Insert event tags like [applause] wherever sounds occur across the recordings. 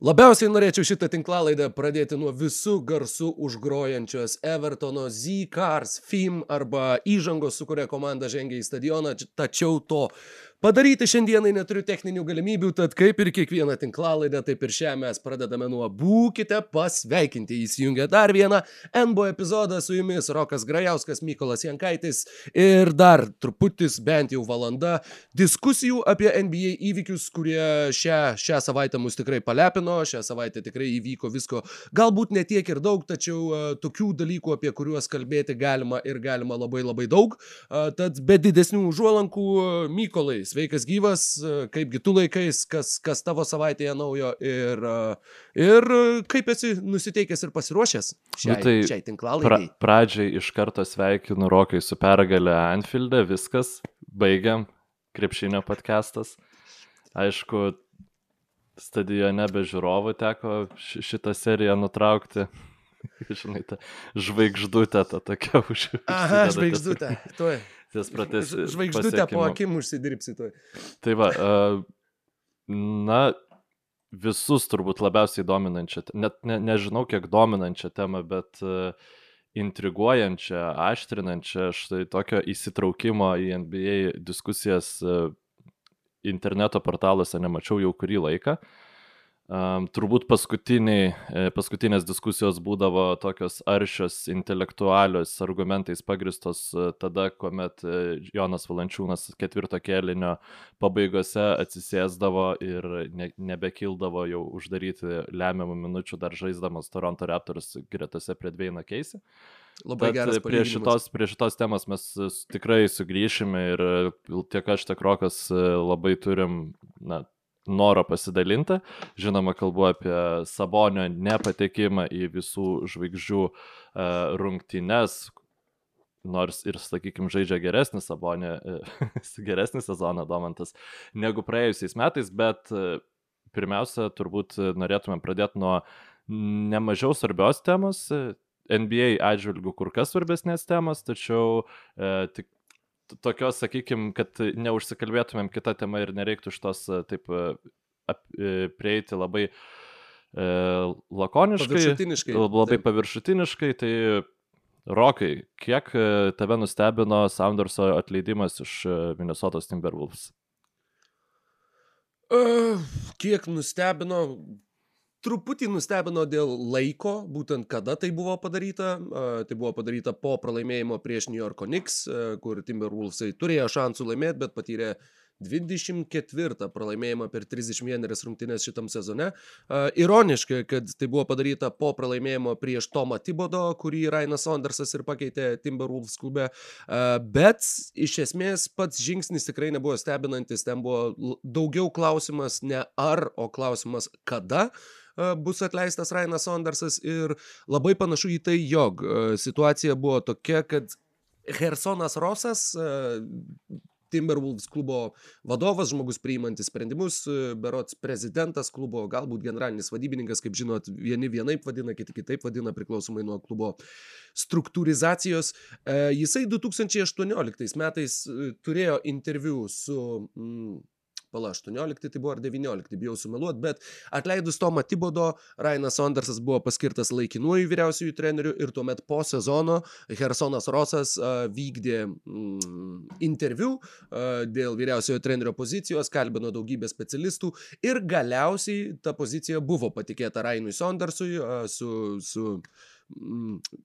Labiausiai norėčiau šitą tinklalaidą pradėti nuo visų garsų užgrojančios Evertono Z-Cars film arba įžangos, su kuria komanda žengia į stadioną, tačiau to Padaryti šiandienai neturiu techninių galimybių, tad kaip ir kiekvieną tinklalaidę, taip ir šią mes pradedame nuo būkite pasveikinti. Įsijungia dar vieną NBO epizodą su jumis Rokas Grajauskas, Mykolas Jankaitis ir dar truputis, bent jau valanda, diskusijų apie NBA įvykius, kurie šią, šią savaitę mus tikrai palepino, šią savaitę tikrai įvyko visko, galbūt ne tiek ir daug, tačiau uh, tokių dalykų, apie kuriuos kalbėti galima ir galima labai labai daug. Uh, tad be didesnių užuolankų, Mykolai, sveikas gyvas, kaipgi tu laikais, kas, kas tavo savaitėje naujo ir, ir kaip esi nusiteikęs ir pasiruošęs šiai, nu, tai šiai tinklalaidai. Pra, pradžiai iš karto sveikinu Rokai su pergalė Anfield'e, viskas, baigiam, krepšinio podcastas. Aišku, stadione be žiūrovų teko šitą seriją nutraukti. [laughs] Žinai, ta žvaigždutė ta tokia už. Aha, žvaigždutė, tuoj ties pratęs. Žvaigždutę po akim užsidirbsi tu. Tai va, na, visus turbūt labiausiai dominančią, net ne, nežinau kiek dominančią temą, bet intriguojančią, aštrinančią, štai tokio įsitraukimo į NBA diskusijas interneto portaluose nemačiau jau kurį laiką. Uh, Um, turbūt e, paskutinės diskusijos būdavo tokios aršios, intelektualios, argumentais pagristos e, tada, kuomet e, Jonas Valančiūnas ketvirto kėlinio pabaigose atsisėsdavo ir ne, nebekildavo jau uždaryti lemiamų minučių dar žaisdamas Toronto Raptors gretose prie Dveina Keisi. Labai geras prie šitos, prie šitos temos mes tikrai sugrįšime ir tiek aš, tiek Rokas labai turim, na, noro pasidalinti. Žinoma, kalbu apie Sabonio nepatekimą į visų žvaigždžių uh, rungtynes, nors ir, sakykime, žaidžia geresnį Sabonį, [laughs] geresnį sezoną Domantas negu praėjusiais metais, bet uh, pirmiausia, turbūt norėtume pradėti nuo nemažiau svarbios temos, NBA atžvilgių kur kas svarbesnės temos, tačiau e, tik tokios, sakykime, kad neužsikalbėtumėm kitą temą ir nereiktų šitos taip ap, prieiti labai e, lakoniškai, paviršutiniškai. labai taip. paviršutiniškai, tai Rokai, kiek tave nustebino Sounderso atleidimas iš Minnesotos Timberwolves? Uh, kiek nustebino, truputį nustebino dėl laiko, būtent kada tai buvo padaryta. Tai buvo padaryta po pralaimėjimo prieš New Yorko Knicks, kur Timberwolvesai turėjo šansų laimėti, bet patyrė 24 pralaimėjimą per 31 rungtynės šitam sezone. Ironiška, kad tai buvo padaryta po pralaimėjimo prieš Tomą Tibodo, kurį Rainas Saundersas ir pakeitė Timberwolves klube, bet iš esmės pats žingsnis tikrai nebuvo stebinantis, ten buvo daugiau klausimas ne ar, o klausimas kada bus atleistas Rainas Sondersas ir labai panašu į tai, jog situacija buvo tokia, kad Hersonas Rosas, Timberwolves klubo vadovas, žmogus priimantis sprendimus, berots prezidentas klubo, galbūt generalinis vadybininkas, kaip žinot, vieni vienaip vadina, kiti kitaip vadina, priklausomai nuo klubo struktūrizacijos. Jisai 2018 metais turėjo interviu su pala 18 tai buvo ar 19, bijau sumeluot, bet atleidus Tomą Tibodo, Rainas Sondersas buvo paskirtas laikinuoju vyriausiųjų treneriu ir tuomet po sezono Hersonas Rosas vykdė mm, interviu dėl vyriausiojo trenerio pozicijos, kalbino daugybę specialistų ir galiausiai ta pozicija buvo patikėta Rainui Sondersui su, su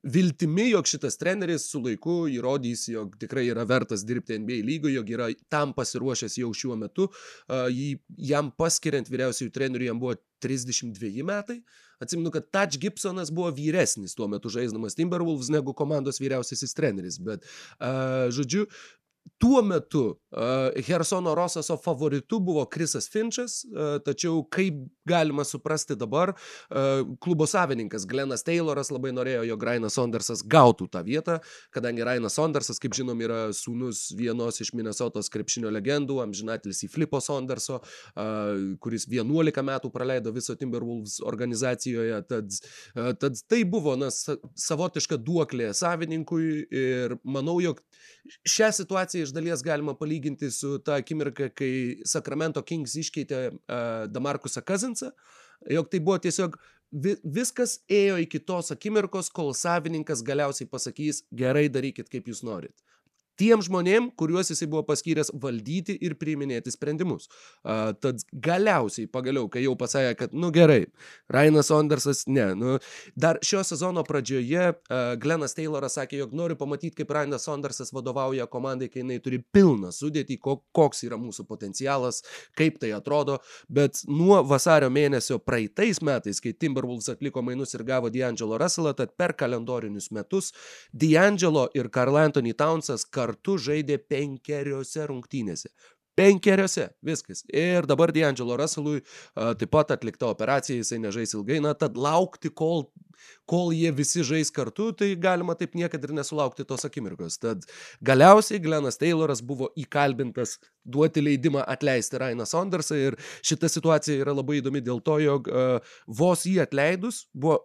viltimi, jog šitas treneris su laiku įrodys, jog tikrai yra vertas dirbti NBA lygoje, jog yra tam pasiruošęs jau šiuo metu. Jį, jam paskiriant vyriausiųjų trenerių jam buvo 32 metai. Atsimenu, kad Touch Gibsonas buvo vyresnis tuo metu žaisdamas Timberwolves negu komandos vyriausiasis treneris, bet, uh, žodžiu, tuo metu uh, Hersono Rosaso favoritu buvo Krisas Finčas, tačiau kaip galima suprasti dabar, uh, klubo savininkas Glenas Tayloras labai norėjo, jog Rainas Sondersas gautų tą vietą, kadangi Rainas Sondersas, kaip žinom, yra sūnus vienos iš Minnesotos krepšinio legendų, amžinatelis į Flipo Sonderso, uh, kuris 11 metų praleido viso Timberwolves organizacijoje, tad, uh, tad tai buvo na, savotiška duoklė savininkui ir manau, jog šią situaciją iš dalies galima palyginti su ta akimirka, kai Sacramento Kings iškeitė uh, Damarkusą Kazinsą. jog tai buvo tiesiog vi, viskas ėjo iki tos akimirkos, kol savininkas galiausiai pasakys, gerai darykit kaip jūs norit tiem žmonėm, kuriuos jisai buvo paskyręs valdyti ir priiminėti sprendimus. Uh, tad galiausiai, pagaliau, kai jau pasakė, kad, nu gerai, Rainas Sondersas, ne, nu, dar šio sezono pradžioje uh, Glenas Tayloras sakė, jog nori pamatyti, kaip Rainas Sondersas vadovauja komandai, kai jinai turi pilną sudėtį, ko, koks yra mūsų potencialas, kaip tai atrodo, bet nuo vasario mėnesio praeitais metais, kai Timberwolves atliko mainus ir gavo D'Angelo Russellą, tad per kalendorinius metus D'Angelo ir Karl Anthony Townsas kartu kartu žaidė penkeriose rungtynėse. Penkeriose, viskas. Ir dabar D'Angelo Russellui a, taip pat atlikta operacija, jisai nežais ilgai, na tad laukti, kol, kol jie visi žais kartu, tai galima taip niekada ir nesulaukti tos akimirkos. Tad galiausiai Glenas Tayloras buvo įkalbintas duoti leidimą atleisti Rainą Saundersą ir šita situacija yra labai įdomi dėl to, jog a, vos jį atleidus buvo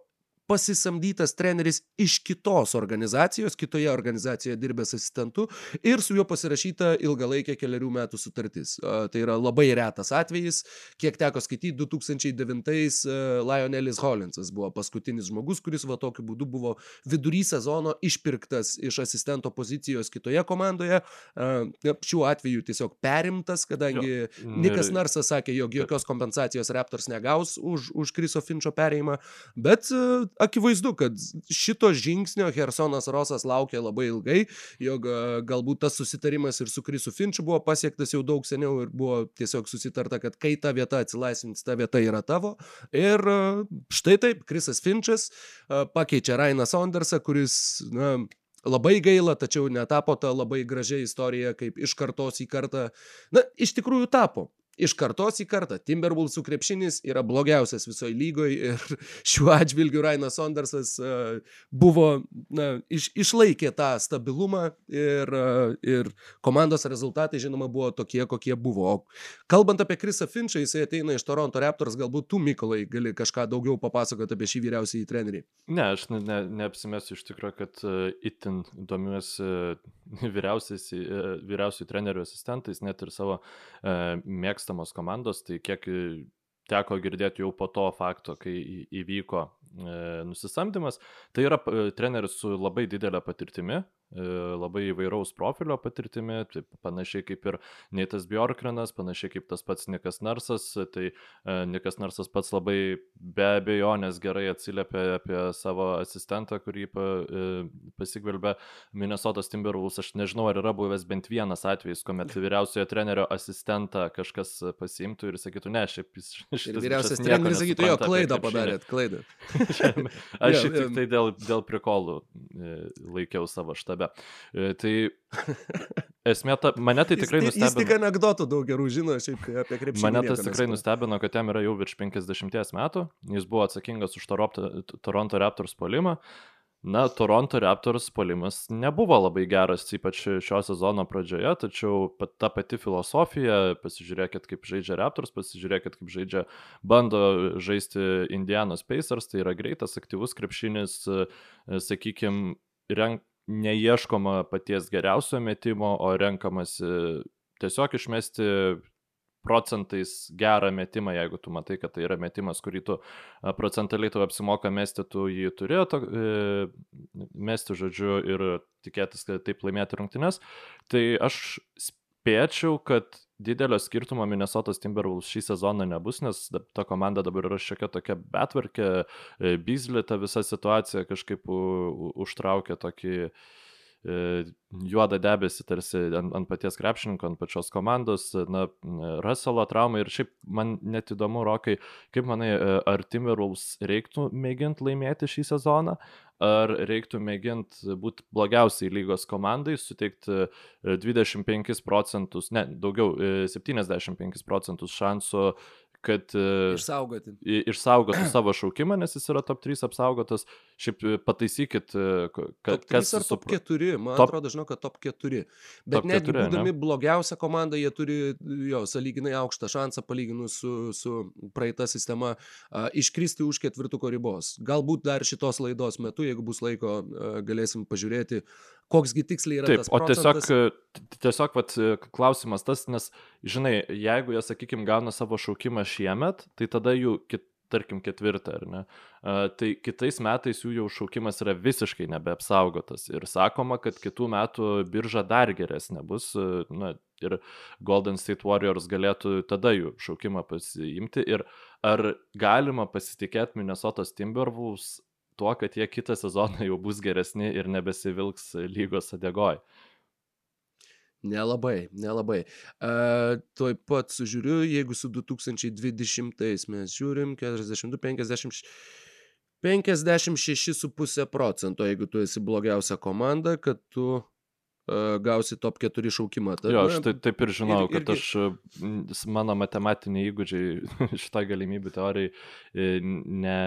pasisamdytas treneris iš kitos organizacijos, kitoje organizacijoje dirbęs asistentu ir su juo pasirašyta ilgalaikė keliarių metų sutartis. Tai yra labai retas atvejis, kiek teko skaityti, 2009-ais Lionelis Hollinsas buvo paskutinis žmogus, kuris va tokiu būdu buvo vidury sezono išpirktas iš asistento pozicijos kitoje komandoje. Šiuo atveju tiesiog perimtas, kadangi jo. Nikas Narsas sakė, jog jokios kompensacijos Raptors negaus už, už Kriso Finčio perėjimą, bet akivaizdu, kad šito žingsnio Hersonas Rosas laukė labai ilgai, jog galbūt tas susitarimas ir su Krisu Finčiu buvo pasiektas jau daug seniau ir buvo tiesiog susitarta, kad kai ta vieta atsilaisvins, ta vieta yra tavo. Ir štai taip, Krisas Finčas pakeičia Rainą Saundersą, kuris, na, Labai gaila, tačiau netapo ta labai gražia istorija, kaip iš kartos į kartą. Na, iš tikrųjų tapo iš kartos į kartą Timberwolvesų krepšinis yra blogiausias visoje lygoje ir [laughs] šiuo atžvilgiu Rainas Sondersas uh, buvo, na, iš, išlaikė tą stabilumą ir, uh, ir komandos rezultatai, žinoma, buvo tokie, kokie buvo. O kalbant apie Krisą Finčą, jisai ateina iš Toronto Raptors, galbūt tu, Mykolai, gali kažką daugiau papasakoti apie šį vyriausiąjį trenerį. Ne, aš ne, ne, neapsimesiu iš tikrųjų, kad uh, itin domiuosi vyriausiųjų trenerių asistentais, net ir savo mėgstamą mėgstamos komandos, tai kiek teko girdėti jau po to fakto, kai įvyko e, nusisamdymas, tai yra e, treneris su labai didelė patirtimi, E, labai įvairaus profilio patirtimi, tai panašiai kaip ir Neitas Bjorkrenas, panašiai kaip tas pats Nikas Narsas, tai e, Nikas Narsas pats labai be abejonės gerai atsiliepia apie savo asistentą, kurį e, pasigvelbė Minnesotos Timberwolves. Aš nežinau, ar yra buvęs bent vienas atvejis, kuomet [laughs] vyriausiojo trenerio asistentą kažkas pasimtų ir sakytų, ne, šiaip jis šitas. Ir vyriausias treneris sakytų, jo, klaidą padarėt, klaidą. [laughs] Aš tik tai dėl, dėl prikolų laikiau savo štabę save. E, tai esmė, ta, mane tai tikrai nustebino. Jis tik anegdotų daug gerų žino, šiaip apie krepšinį. Mane tas tikrai nustebino, kad jam yra jau virš 50 metų, jis buvo atsakingas už Toronto Raptors polimą. Na, Toronto Raptors polimas nebuvo labai geras, ypač šio sezono pradžioje, tačiau ta pati filosofija, pasižiūrėkit, kaip žaidžia Raptors, pasižiūrėkit, kaip žaidžia, bando žaisti Indianos Pacers, tai yra greitas, aktyvus krepšinis, sakykime, renk, neieškoma paties geriausio metimo, o renkamasi tiesiog išmesti procentais gerą metimą, jeigu tu matai, kad tai yra metimas, kurį tu procentaliai tu apsimoka mesti, tu jį turėjo to, e, mesti, žodžiu, ir tikėtis, kad taip laimėti rungtynes. Tai aš spėčiau, kad didelio skirtumo Minnesotos Timberwolves šį sezoną nebus, nes ta komanda dabar yra šiokia tokia betvarkė, e, Bizlė ta visa situacija kažkaip užtraukia tokį e, juodą debesį tarsi ant, ant paties krepšininko, ant pačios komandos, na, Russello trauma. Ir šiaip man net įdomu, Rokai, kaip manai, e, ar Timberwolves reiktų mėginti laimėti šį sezoną, ar reiktų mėginti būti blogiausiai lygos komandai, suteikti 25 e, procentus, ne, daugiau, 75 e, procentus šansų kad e, išsaugoti. išsaugotų savo šaukimą, nes jis yra top 3 apsaugotas. Šiaip e, pataisykit, e, kad kas ar top 4, man top... atrodo, žinau, kad top 4. Bet net būdami ne? blogiausia komanda, jie turi jo saliginai aukštą šansą palyginus su, su praeita sistema a, iškristi už ketvirtuko ribos. Galbūt dar šitos laidos metu, jeigu bus laiko, a, galėsim pažiūrėti, koksgi tiksliai yra Taip, tas procentas. O tiesiog, tiesiog vat, klausimas tas, nes, žinai, jeigu jie, sakykime, gauna savo šaukimą šiemet, tai tada jų kit, tarkim, ketvirtą, ar ne? Uh, tai kitais metais jų jau šaukimas yra visiškai nebeapsaugotas ir sakoma, kad kitų metų birža dar geresnė bus, uh, na, ir Golden State Warriors galėtų tada jų šaukimą pasiimti. Ir ar galima pasitikėti Minnesotos Timberwolves tuo, kad jie kitą sezoną jau bus geresni ir nebesivilks lygos adegoj? Nelabai, nelabai. Uh, tuoj pat sužiūriu, jeigu su 2020 mes žiūrim, 42, 50, 56,5 procento, jeigu tu esi blogiausia komanda, kad tu uh, gausi top 4 šaukimą. Tad, jo, aš tai, taip ir žinau, ir, kad irgi... aš, mano matematiniai įgūdžiai [laughs] šitą galimybių teorijai ne,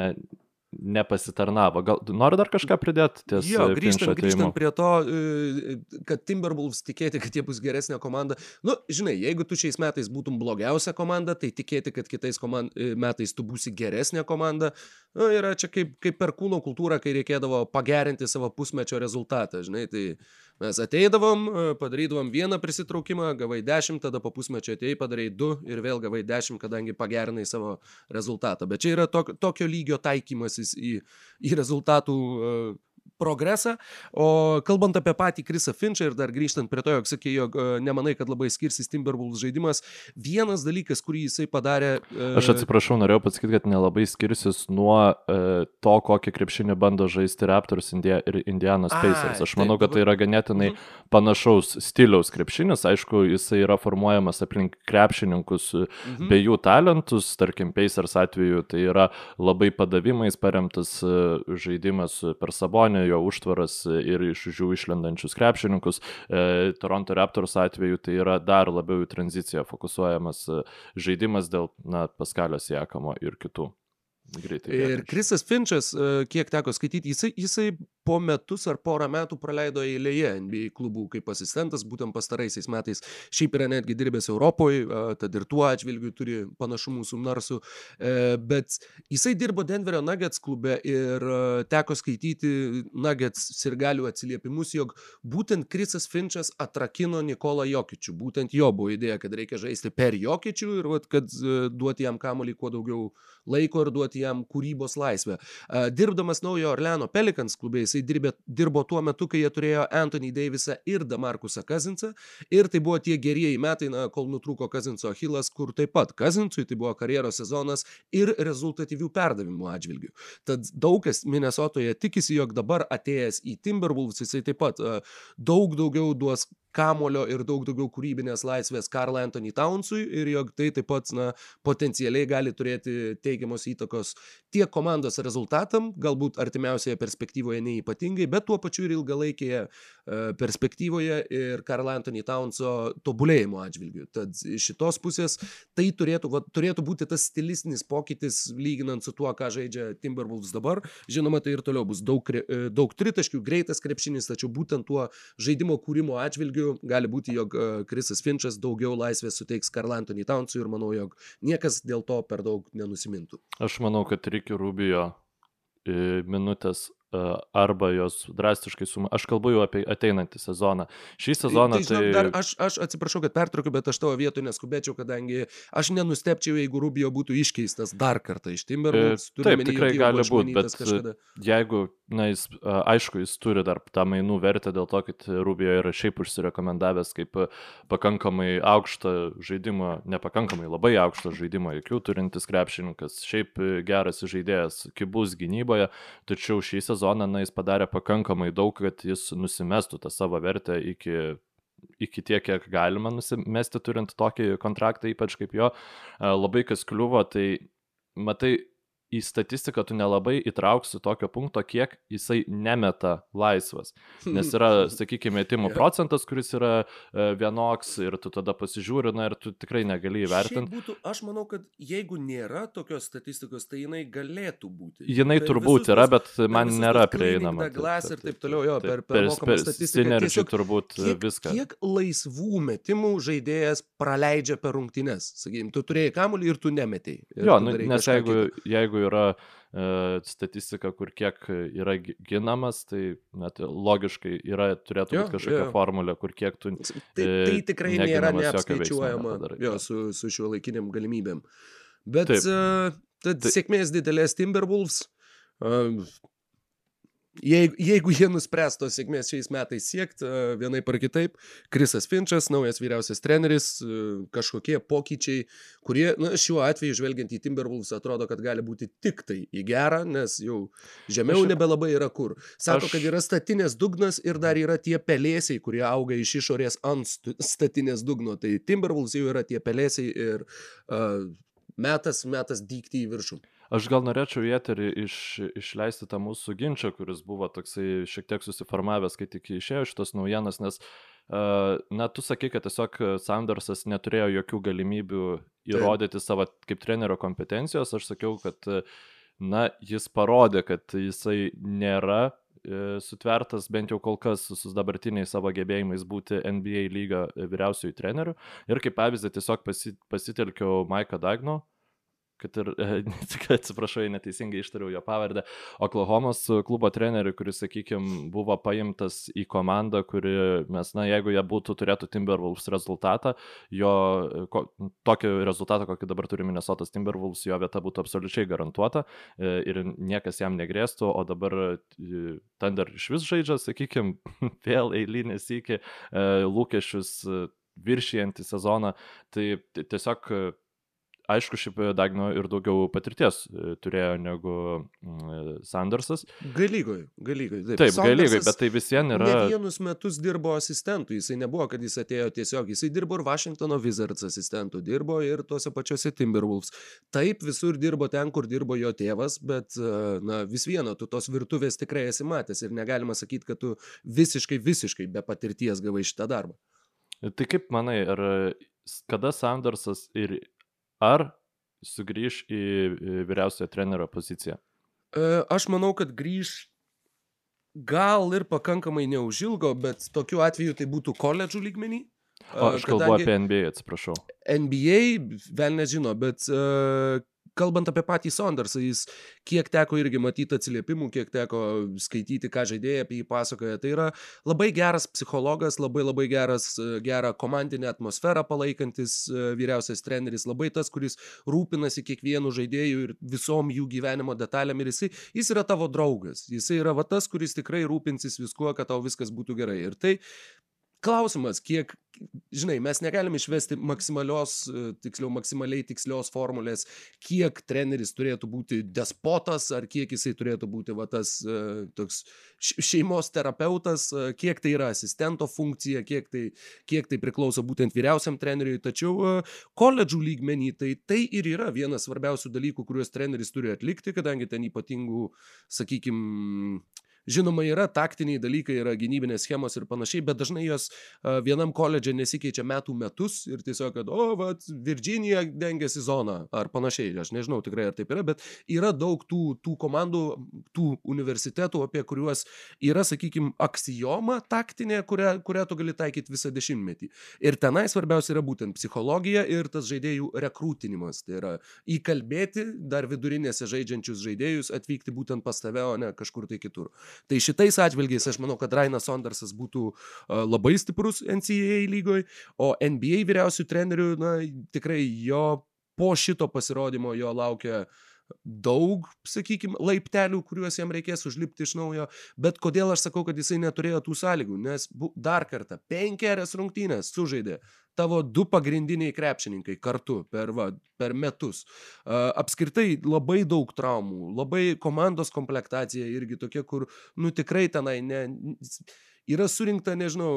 nepasitarnavo. Gal nori dar kažką pridėti ties Jo, grįžtant, grįžtant prie to, e, kad Timberwolves tikėti, kad jie bus geresnė komanda. Nu, žinai, jeigu tu šiais metais būtum blogiausia komanda, tai tikėti, kad kitais komand... E, metais tu būsi geresnė komanda, nu, yra čia kaip, kaip per kūno kultūrą, kai reikėdavo pagerinti savo pusmečio rezultatą, žinai, tai mes ateidavom, e, padarydavom vieną prisitraukimą, gavai 10, tada po pusmečio atėjai, padarai 2 ir vėl gavai 10, kadangi pagerinai savo rezultatą. Bet čia yra tok, tokio lygio taikymasis į, į rezultatų uh, progresą. O kalbant apie patį Krisą Finčą ir dar grįžtant prie to, jog sakė, jog e, nemanai, kad labai skirsis Timberwolves žaidimas, vienas dalykas, kurį jisai padarė. Uh... Aš atsiprašau, norėjau pasakyti, kad nelabai skirsis nuo uh, to, kokį krepšinį bando žaisti Raptors India ir Indianos Pacers. Aš manau, kad tai yra ganėtinai mhm. panašaus stiliaus krepšinis. Aišku, jisai yra formuojamas aplink krepšininkus uh mhm. bei jų talentus. Tarkim, Pacers atveju tai yra labai padavimais paremtas žaidimas per Sabonį jo užtvaras ir iš jų išlendančius krepšininkus. E, Toronto Raptors atveju tai yra dar labiau į tranziciją fokusuojamas e, žaidimas dėl na, Paskalio Siekamo ir kitų. Greitai. Ir Krisas Finčas, e, kiek teko skaityti, jisai, jisai po metus ar porą metų praleido eilėje NBA klubų kaip asistentas, būtent pastaraisiais metais. Šiaip yra netgi dirbęs Europoje, tad ir tuo atžvilgiu turi panašumų su Narsu. E, bet jisai dirbo Denverio Nuggets klube ir teko skaityti Nuggets sirgalių atsiliepimus, jog būtent Krisas Finčas atrakino Nikolą Jokičių. Būtent jo buvo idėja, kad reikia žaisti per Jokičių ir vat, kad e, duoti jam kamolį kuo daugiau laiko ir duoti jam kūrybos laisvę. Dirbdamas naujo Orleano Pelicans klube, jisai dirbė, dirbo tuo metu, kai jie turėjo Anthony Davisą ir Damarkusą Kazinsą. Ir tai buvo tie gerieji metai, na, kol nutrūko Kazinso Achilas, kur taip pat Kazinsui tai buvo karjeros sezonas ir rezultatyvių perdavimų atžvilgių. Tad daug kas Minnesotoje tikisi, jog dabar atėjęs į Timberwolves jisai taip pat uh, daug daugiau duos kamulio ir daug daugiau kūrybinės laisvės Karl Anthony Townsui ir jog tai taip pat na, potencialiai gali turėti teigiamos įtakos tiek komandos rezultatam, galbūt artimiausioje perspektyvoje neįpatingai, bet tuo pačiu ir ilgalaikėje e, perspektyvoje ir Karl Anthony Townso tobulėjimo atžvilgiu. Tad iš šitos pusės tai turėtų, va, turėtų būti tas stilistinis pokytis lyginant su tuo, ką žaidžia Timberwolves dabar. Žinoma, tai ir toliau bus daug, e, daug tritaškių, greitas krepšinis, tačiau būtent tuo žaidimo kūrimo atžvilgiu gali būti, jog Krisas e, Finčas daugiau laisvės suteiks Karl Antony Townsui ir manau, jog niekas dėl to per daug nenusimintų. Aš manau, kad Rikio Rubio minutės arba jos drastiškai suma. Aš kalbu jau apie ateinantį sezoną. Šį sezoną tai... tai... Dar, aš, aš atsiprašau, kad pertraukiu, bet aš tavo vietoj neskubėčiau, kadangi aš nenustepčiau, jeigu Rubio būtų iškeistas dar kartą iš Timberwolves. Taip, meni, tikrai gali būti, bet kažkada. jeigu, na, jis, aišku, jis turi dar tą mainų vertę dėl to, kad Rubio yra šiaip užsirekomendavęs kaip pakankamai aukštą žaidimą, nepakankamai labai aukštą žaidimą, jokių turintis krepšininkas, šiaip geras žaidėjas, kibus gynyboje, tačiau šį sezoną sezoną, na, jis padarė pakankamai daug, kad jis nusimestų tą savo vertę iki iki tiek, kiek galima nusimesti turint tokį kontraktą, ypač kaip jo, labai kas kliuvo, tai matai, į statistiką tu nelabai įtrauksi tokio punkto, kiek jisai nemeta laisvas. Nes yra, [laughs] sakykime, metimų procentas, kuris yra e, vienoks ir tu tada pasižiūri, na ir tu tikrai negali įvertinti. Būtų, aš manau, kad jeigu nėra tokios statistikos, tai jinai galėtų būti. Jinai per turbūt yra, bet man nėra prieinama. Glas ir taip toliau, jo, per, per, per, per statistiką. Turbūt kiek, viską. Kiek laisvų metimų žaidėjas praleidžia per rungtynes? Sakykime, tu turėjai kamuolį ir tu nemetėjai. Jo, nu, nes jeigu, jeigu yra e, statistika, kur kiek yra ginamas, tai net logiškai yra, turėtų būti kažkokia jo. formulė, kur kiek tu... Tai, tai tikrai nėra neapskaičiuojama jo, su, su šiuo laikiniam galimybėm. Bet Taip. Tad tai... sėkmės didelės Timberwolves. Uh, Jeigu, jeigu jie nuspręs tos sėkmės šiais metais siekti, vienai par kitaip, Krisas Finčas, naujas vyriausias treneris, kažkokie pokyčiai, kurie, na, šiuo atveju, žvelgiant į Timberwolves, atrodo, kad gali būti tik tai į gerą, nes jau žemiau aš, nebelabai yra kur. Sako, aš... kad yra statinės dugnas ir dar yra tie pelėsiai, kurie auga iš išorės ant statinės dugno. Tai Timberwolves jau yra tie pelėsiai ir uh, metas, metas dykti į viršų. Aš gal norėčiau į eterį iš, išleisti tą mūsų ginčą, kuris buvo toksai šiek tiek susiformavęs, kai tik išėjo šitos naujienas, nes, na, tu sakai, kad tiesiog Sandersas neturėjo jokių galimybių įrodyti Taip. savo kaip trenerio kompetencijos. Aš sakiau, kad, na, jis parodė, kad jisai nėra e, sutvertas bent jau kol kas su dabartiniais savo gebėjimais būti NBA lygio vyriausiųjų trenerių. Ir kaip pavyzdį tiesiog pasitelkiau Maiką Dagno, kad ir, [laughs] atsiprašau, neteisingai ištariau jo pavardę, Oklahomos klubo trenerių, kuris, sakykime, buvo paimtas į komandą, kuri mes, na, jeigu jie būtų turėtų Timberwolves rezultatą, jo, ko, tokį rezultatą, kokį dabar turi Minnesotas Timberwolves, jo vieta būtų absoliučiai garantuota e, ir niekas jam negrėstų, o dabar e, Thunder iš vis žaidžia, sakykime, [laughs] vėl eilinės iki e, lūkesčius viršijantį sezoną, tai tiesiog aišku, šiaip Dagno ir daugiau patirties e, turėjo negu mm, Sandersas. Galygoj, galygoj. Taip, taip galygoj, bet tai vis vien yra. Ne vienus metus dirbo asistentų, jisai nebuvo, kad jis atėjo tiesiog, jisai dirbo ir Washingtono Wizards asistentų, dirbo ir tuose pačiuose Timberwolves. Taip, visur dirbo ten, kur dirbo jo tėvas, bet, e, na, vis vieno, tu tos virtuvės tikrai esi matęs ir negalima sakyti, kad tu visiškai, visiškai be patirties gavai šitą darbą. Tai kaip manai, ar kada Sandersas ir ar sugrįž į vyriausiojo trenerio poziciją? E, aš manau, kad grįž gal ir pakankamai neužilgo, bet tokiu atveju tai būtų koledžų lygmenį. O aš kalbu apie NBA, atsiprašau. NBA, vėl nežino, bet uh, kalbant apie patį Saundersą, jis kiek teko irgi matyti atsiliepimų, kiek teko skaityti, ką žaidėjai apie jį pasakoja, tai yra labai geras psichologas, labai labai geras, gerą komandinę atmosferą palaikantis e, vyriausias treneris, labai tas, kuris rūpinasi kiekvienu žaidėju ir visom jų gyvenimo detalėm ir jisai, jis yra tavo draugas, jisai yra va tas, kuris tikrai rūpinsis viskuo, kad tau viskas būtų gerai. Ir tai klausimas, kiek, žinai, mes negalim išvesti maksimalios, e, tiksliau, maksimaliai tikslios formulės, kiek treneris turėtų būti despotas, ar kiek jisai turėtų būti va, tas e, toks šeimos terapeutas, e, kiek tai yra asistento funkcija, kiek tai, kiek tai priklauso būtent vyriausiam treneriui. Tačiau koledžų lygmenį tai tai ir yra vienas svarbiausių dalykų, kuriuos treneris turi atlikti, kadangi ten ypatingų, sakykime, Žinoma, yra taktiniai dalykai, yra gynybinės schemos ir panašiai, bet dažnai jos vienam koledže nesikeičia metų metus ir tiesiog, kad, o, va, Virginija dengiasi zoną ar panašiai. Aš nežinau tikrai, ar taip yra, bet yra daug tų, tų komandų, tų universitetų, apie kuriuos yra, sakykime, aksijoma taktinė, kurią, kurią tu gali taikyti visą dešimtmetį. Ir tenai svarbiausia yra būtent psichologija ir tas žaidėjų rekrūtinimas. Tai yra įkalbėti dar vidurinėse žaidžiančius žaidėjus atvykti būtent pas tave, o ne kažkur tai kitur. Tai šitais atvilgiais aš manau, kad Rainas Sondersas būtų labai stiprus NCAA lygoj, o NBA vyriausių trenerių, na, tikrai jo po šito pasirodymo jo laukia daug, sakykime, laiptelių, kuriuos jam reikės užlipti iš naujo, bet kodėl aš sakau, kad jisai neturėjo tų sąlygų, nes dar kartą penkerias rungtynės sužaidė tavo du pagrindiniai krepšininkai kartu per, va, per metus. Apskritai labai daug traumų, labai komandos komplektacija irgi tokia, kur, nu tikrai tenai ne, yra surinkta, nežinau,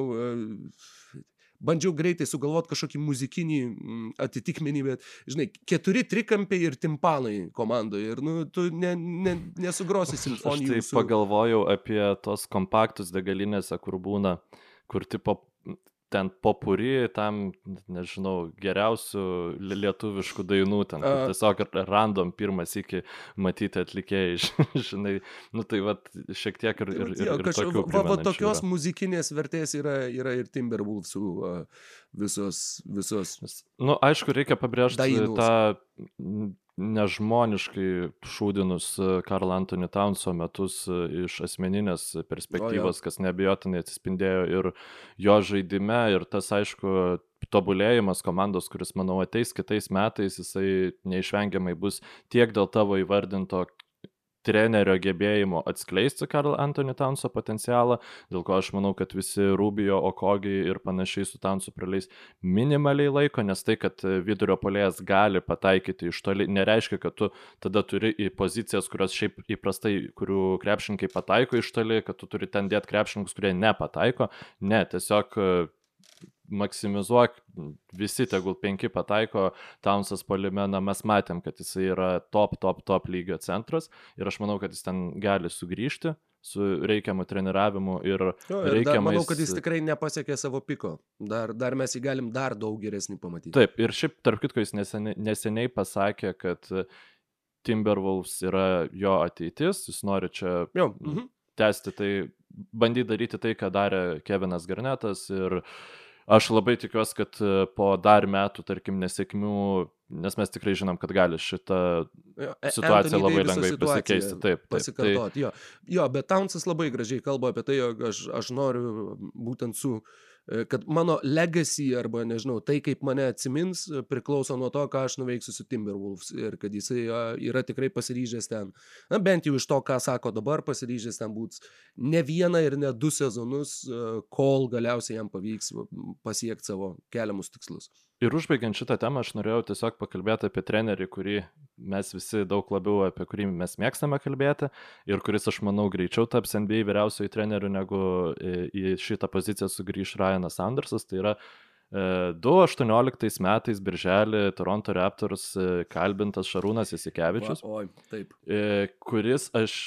bandžiau greitai sugalvoti kažkokį muzikinį mm, atitikmenį, bet, žinai, keturi trikampiai ir timpanai komandoje ir, nu, tu ne, ne, nesugrosi simfonijų. Aš tai pagalvojau apie tos kompaktus degalinėse, kur būna, kur tipo ten popuri tam, nežinau, geriausių lietuviškų dainų, ten uh, tiesiog random pirmas iki matyti atlikėjai, [laughs] žinai, nu tai va šiek tiek ir... ir, ir, ir kažkaip, va, va tokios yra. muzikinės vertės yra, yra ir Timberwolvesų visos, visos. Nu, aišku, reikia pabrėžti dainus. tą nežmoniškai šūdinus e, Karl Antony Townso metus e, iš asmeninės perspektyvos, kas nebejotinai atsispindėjo ir jo žaidime, ir tas, aišku, tobulėjimas komandos, kuris, manau, ateis kitais metais, jisai neišvengiamai bus tiek dėl tavo įvardinto trenerio gebėjimo atskleisti Karl Anthony Townso potencialą, dėl ko aš manau, kad visi Rubio, Okogi ir panašiai su Townsu praleis minimaliai laiko, nes tai, kad vidurio polėjas gali pataikyti iš toli, nereiškia, kad tu tada turi į pozicijas, kurios šiaip įprastai, kurių krepšininkai pataiko iš toli, kad tu turi ten dėti krepšininkus, kurie nepataiko. Ne, tiesiog maksimizuok, visi tegul penki pataiko, Townsas Polimeną mes matėm, kad jis yra top, top, top lygio centras ir aš manau, kad jis ten gali sugrįžti su reikiamu treniravimu ir, jo, ir reikiamais... Manau, kad jis tikrai nepasiekė savo piko. Dar, dar mes jį galim dar daug geresnį pamatyti. Taip, ir šiaip, tarp kitko, jis neseniai, neseniai pasakė, kad Timberwolves yra jo ateitis, jis nori čia jo, mhm. tęsti tai, bandyti daryti tai, ką darė Kevinas Garnetas ir aš labai tikiuosi, kad e, po dar metų, tarkim, nesėkmių, nes mes tikrai žinom, kad gali šitą e, situaciją labai lengvai pasikeisti. Taip, taip. Tai... Jo. jo, bet Townsas labai gražiai kalba apie tai, jog aš, aš noriu būtent su uh, kad mano legacy arba nežinau, tai kaip mane atsimins, e, priklauso nuo to, ką aš nuveiksiu su Timberwolves ir kad jisai yra tikrai pasiryžęs ten, na bent jau iš to, ką sako dabar, pasiryžęs ten būti ne vieną ir ne du sezonus, e, kol galiausiai jam pavyks pasiekti savo keliamus tikslus. Ir užbaigiant šitą temą, aš norėjau tiesiog pakalbėti apie trenerį, kurį mes visi daug labiau apie kurį mes mėgstame kalbėti ir kuris, aš manau, greičiau taps NBA vyriausiojų trenerių, negu į šitą poziciją sugrįž Ryanas Andersas. Tai yra 2018 e, metais birželį Toronto Raptors e, kalbintas Šarūnas Isikevičius. Oi, taip. E, kuris aš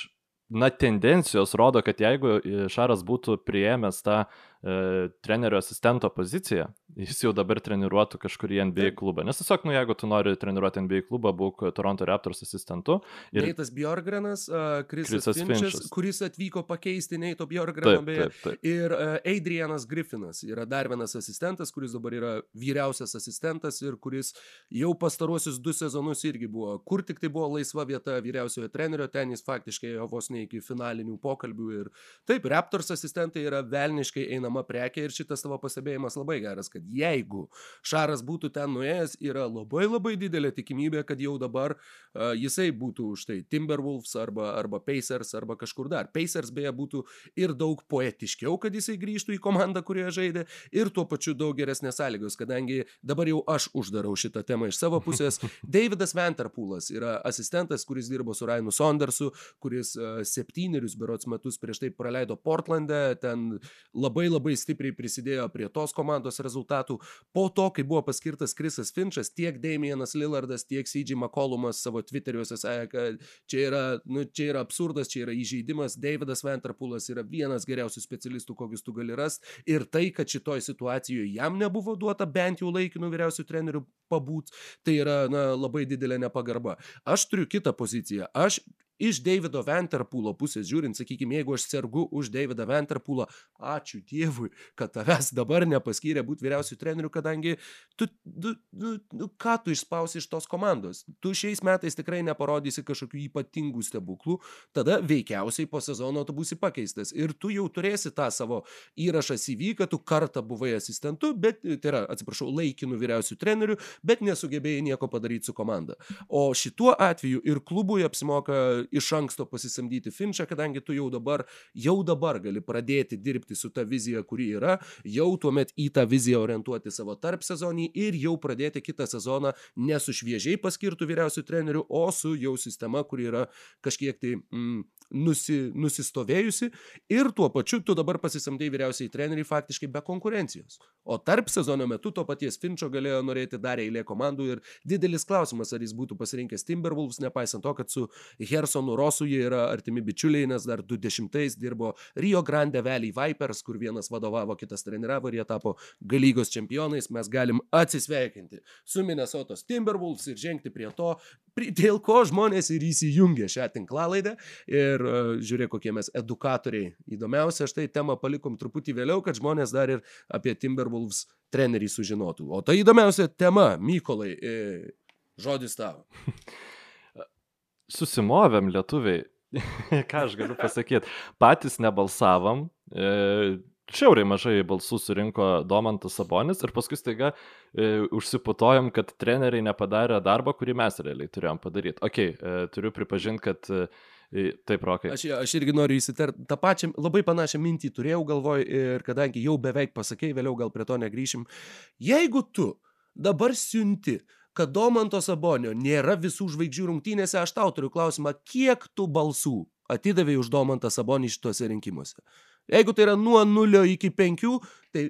na, tendencijos rodo, kad jeigu Šaras būtų priėmęs tą e, trenerio asistento poziciją, jis jau dabar treniruotų kažkurį NBA klubą. Nes tiesiog, nu, jeigu tu nori treniruoti NBA klubą, būk Toronto Raptors asistentu. Ir Neitas Bjorgrenas, uh, Krisas Finčas, kuris atvyko pakeisti Neito Bjorgreno, beje. Taip, taip. Ir uh, Adrianas Griffinas yra dar vienas asistentas, kuris dabar yra vyriausias asistentas ir kuris jau pastaruosius du sezonus irgi buvo, kur tik tai buvo laisva vieta vyriausiojo trenerio, ten jis faktiškai vos ne iki finalinių pokalbių. Ir taip, Raptors asistentai yra velniškai eina einama prekė ir šitas tavo pastebėjimas labai geras, kad jeigu Šaras būtų ten nuėjęs, yra labai labai didelė tikimybė, kad jau dabar uh, jisai būtų už tai Timberwolves arba, arba Pacers arba kažkur dar. Pacers beje būtų ir daug poetiškiau, kad jisai grįžtų į komandą, kurioje žaidė, ir tuo pačiu daug geresnės sąlygos, kadangi dabar jau aš uždarau šitą temą iš savo pusės. [laughs] Davidas Vanterpoolas yra asistentas, kuris dirbo su Rainu Saundersu, kuris uh, septynerius berots metus prieš tai praleido Portlande, ten labai labai labai stipriai prisidėjo prie tos komandos rezultatų. Po to, kai buvo paskirtas Krisas Finčas, tiek Damienas Lillardas, tiek CJ McCollumas savo Twitteriuose sakė, kad čia yra, nu, čia yra absurdas, čia yra įžeidimas. Davidas Venterpoolas yra vienas geriausių specialistų, kokius tu gali rasti. Ir tai, kad šitoj situacijoje jam nebuvo duota bent jau laikinų vyriausių trenerių pabūt, tai yra na, labai didelė nepagarba. Aš turiu kitą poziciją. Aš iš Davido Venterpūlo pusės žiūrint, sakykime, jeigu aš sergu už Davidą Venterpūlą, ačiū Dievui, kad tavęs dabar nepaskyrė būti vyriausių trenerių, kadangi tu, tu, tu, tu, ką tu išspausi iš tos komandos? Tu šiais metais tikrai neparodysi kažkokių ypatingų stebuklų, tada veikiausiai po sezono tu būsi pakeistas ir tu jau turėsi tą savo įrašą CV, kad tu kartą buvai asistentu, bet, tai yra, atsiprašau, laikinų vyriausių trenerių, bet nesugebėjai nieko padaryti su komanda. O šituo atveju ir klubui apsimoka iš anksto pasisamdyti Finčą, kadangi tu jau dabar, jau dabar gali pradėti dirbti su ta vizija, kuri yra, jau tuomet į tą viziją orientuoti savo tarp sezonį ir jau pradėti kitą sezoną ne su šviežiai paskirtų vyriausių trenerių, o su jau sistema, kuri yra kažkiek tai mm, nusi, nusistovėjusi ir tuo pačiu tu dabar pasisamdai vyriausiai treneriai faktiškai be konkurencijos. O tarp sezono metu to paties Finčio galėjo norėti dar eilė komandų ir didelis klausimas, ar jis būtų pasirinkęs Timberwolves, nepaisant to, kad su Hersonu Rosu jie yra artimi bičiuliai, nes dar 20 dirbo Rio Grande Valley Vipers, kur vienas vadovavo, kitas treniravo ir jie tapo galygos čempionais, mes galim atsisveikinti su Minnesotos Timberwolves ir žengti prie to, dėl ko žmonės ir įsijungė šią tinklalaidę. Ir uh, žiūrėk, kokie mes edukatoriai. Įdomiausia, štai temą palikom truputį vėliau, kad žmonės dar ir apie Timberwolves trenerį sužinotų. O tai įdomiausia tema, Mykolai, e, žodis tavo. [laughs] Susimovėm lietuviai. [laughs] Ką aš galiu pasakyti? Patys nebalsavom. E, šiauriai mažai balsų surinko Domantas Sabonis ir paskui staiga e, užsiputojom, kad treneriai nepadarė darbą, kurį mes realiai turėjom padaryti. Ok, e, turiu pripažinti, kad e, Taip, rokai. Aš, aš irgi noriu įsiterti, tą pačią, labai panašią mintį turėjau galvoj ir kadangi jau beveik pasakėjai, vėliau gal prie to negryšim. Jeigu tu dabar siunti, kad Domanto Sabonio nėra visų žvaigždžių rungtynėse, aš tau turiu klausimą, kiek tu balsų atidavė už Domantą Sabonį šituose rinkimuose. Jeigu tai yra nuo 0 iki 5, tai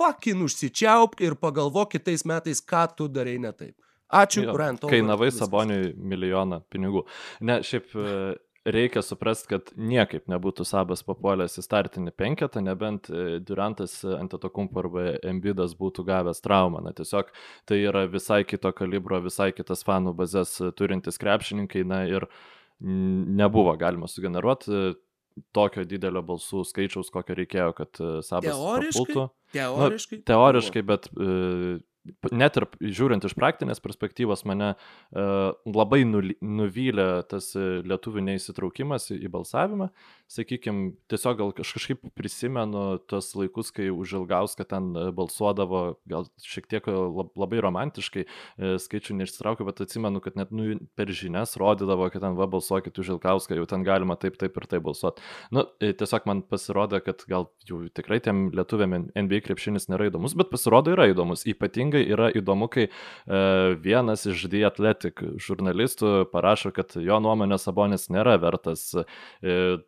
fucking užsičiaupk ir pagalvok kitais metais, ką tu darai ne taip. Ačiū, Brent. Kainavai Saboniui milijoną pinigų. Ne, šiaip reikia suprasti, kad niekaip nebūtų Sabas papuolęs į startinį penketą, nebent e, Durantas Antetokumpo arba Embidas būtų gavęs traumą. Na tiesiog tai yra visai kito kalibro, visai kitas fanų bazės turintis krepšininkai, na ir nebuvo galima sugeneruoti tokio didelio balsų skaičiaus, kokio reikėjo, kad e, Sabas teoriškai, papultų. Teoriškai. Nu, teoriškai, bet e, net ir žiūrint iš praktinės perspektyvos mane uh, labai nuvylė tas e, lietuvių neįsitraukimas į, balsavimą. Sakykime, tiesiog gal kažkaip prisimenu tos laikus, kai už Ilgauską ten e, balsuodavo, gal šiek tiek labai romantiškai, skaičių neišsitraukiu, bet atsimenu, kad net nu, per žinias rodydavo, kad ten va balsuokit už Ilgauską, jau ten galima taip, taip ir taip balsuoti. Nu, tiesiog man pasirodė, kad gal jau tikrai tiem lietuviam NBA krepšinis nėra įdomus, bet pasirodo yra įdomus. Ypatingai ypatingai yra įdomu, kai e, vienas iš The Athletic žurnalistų parašo, kad jo nuomonė Sabonis nėra vertas e,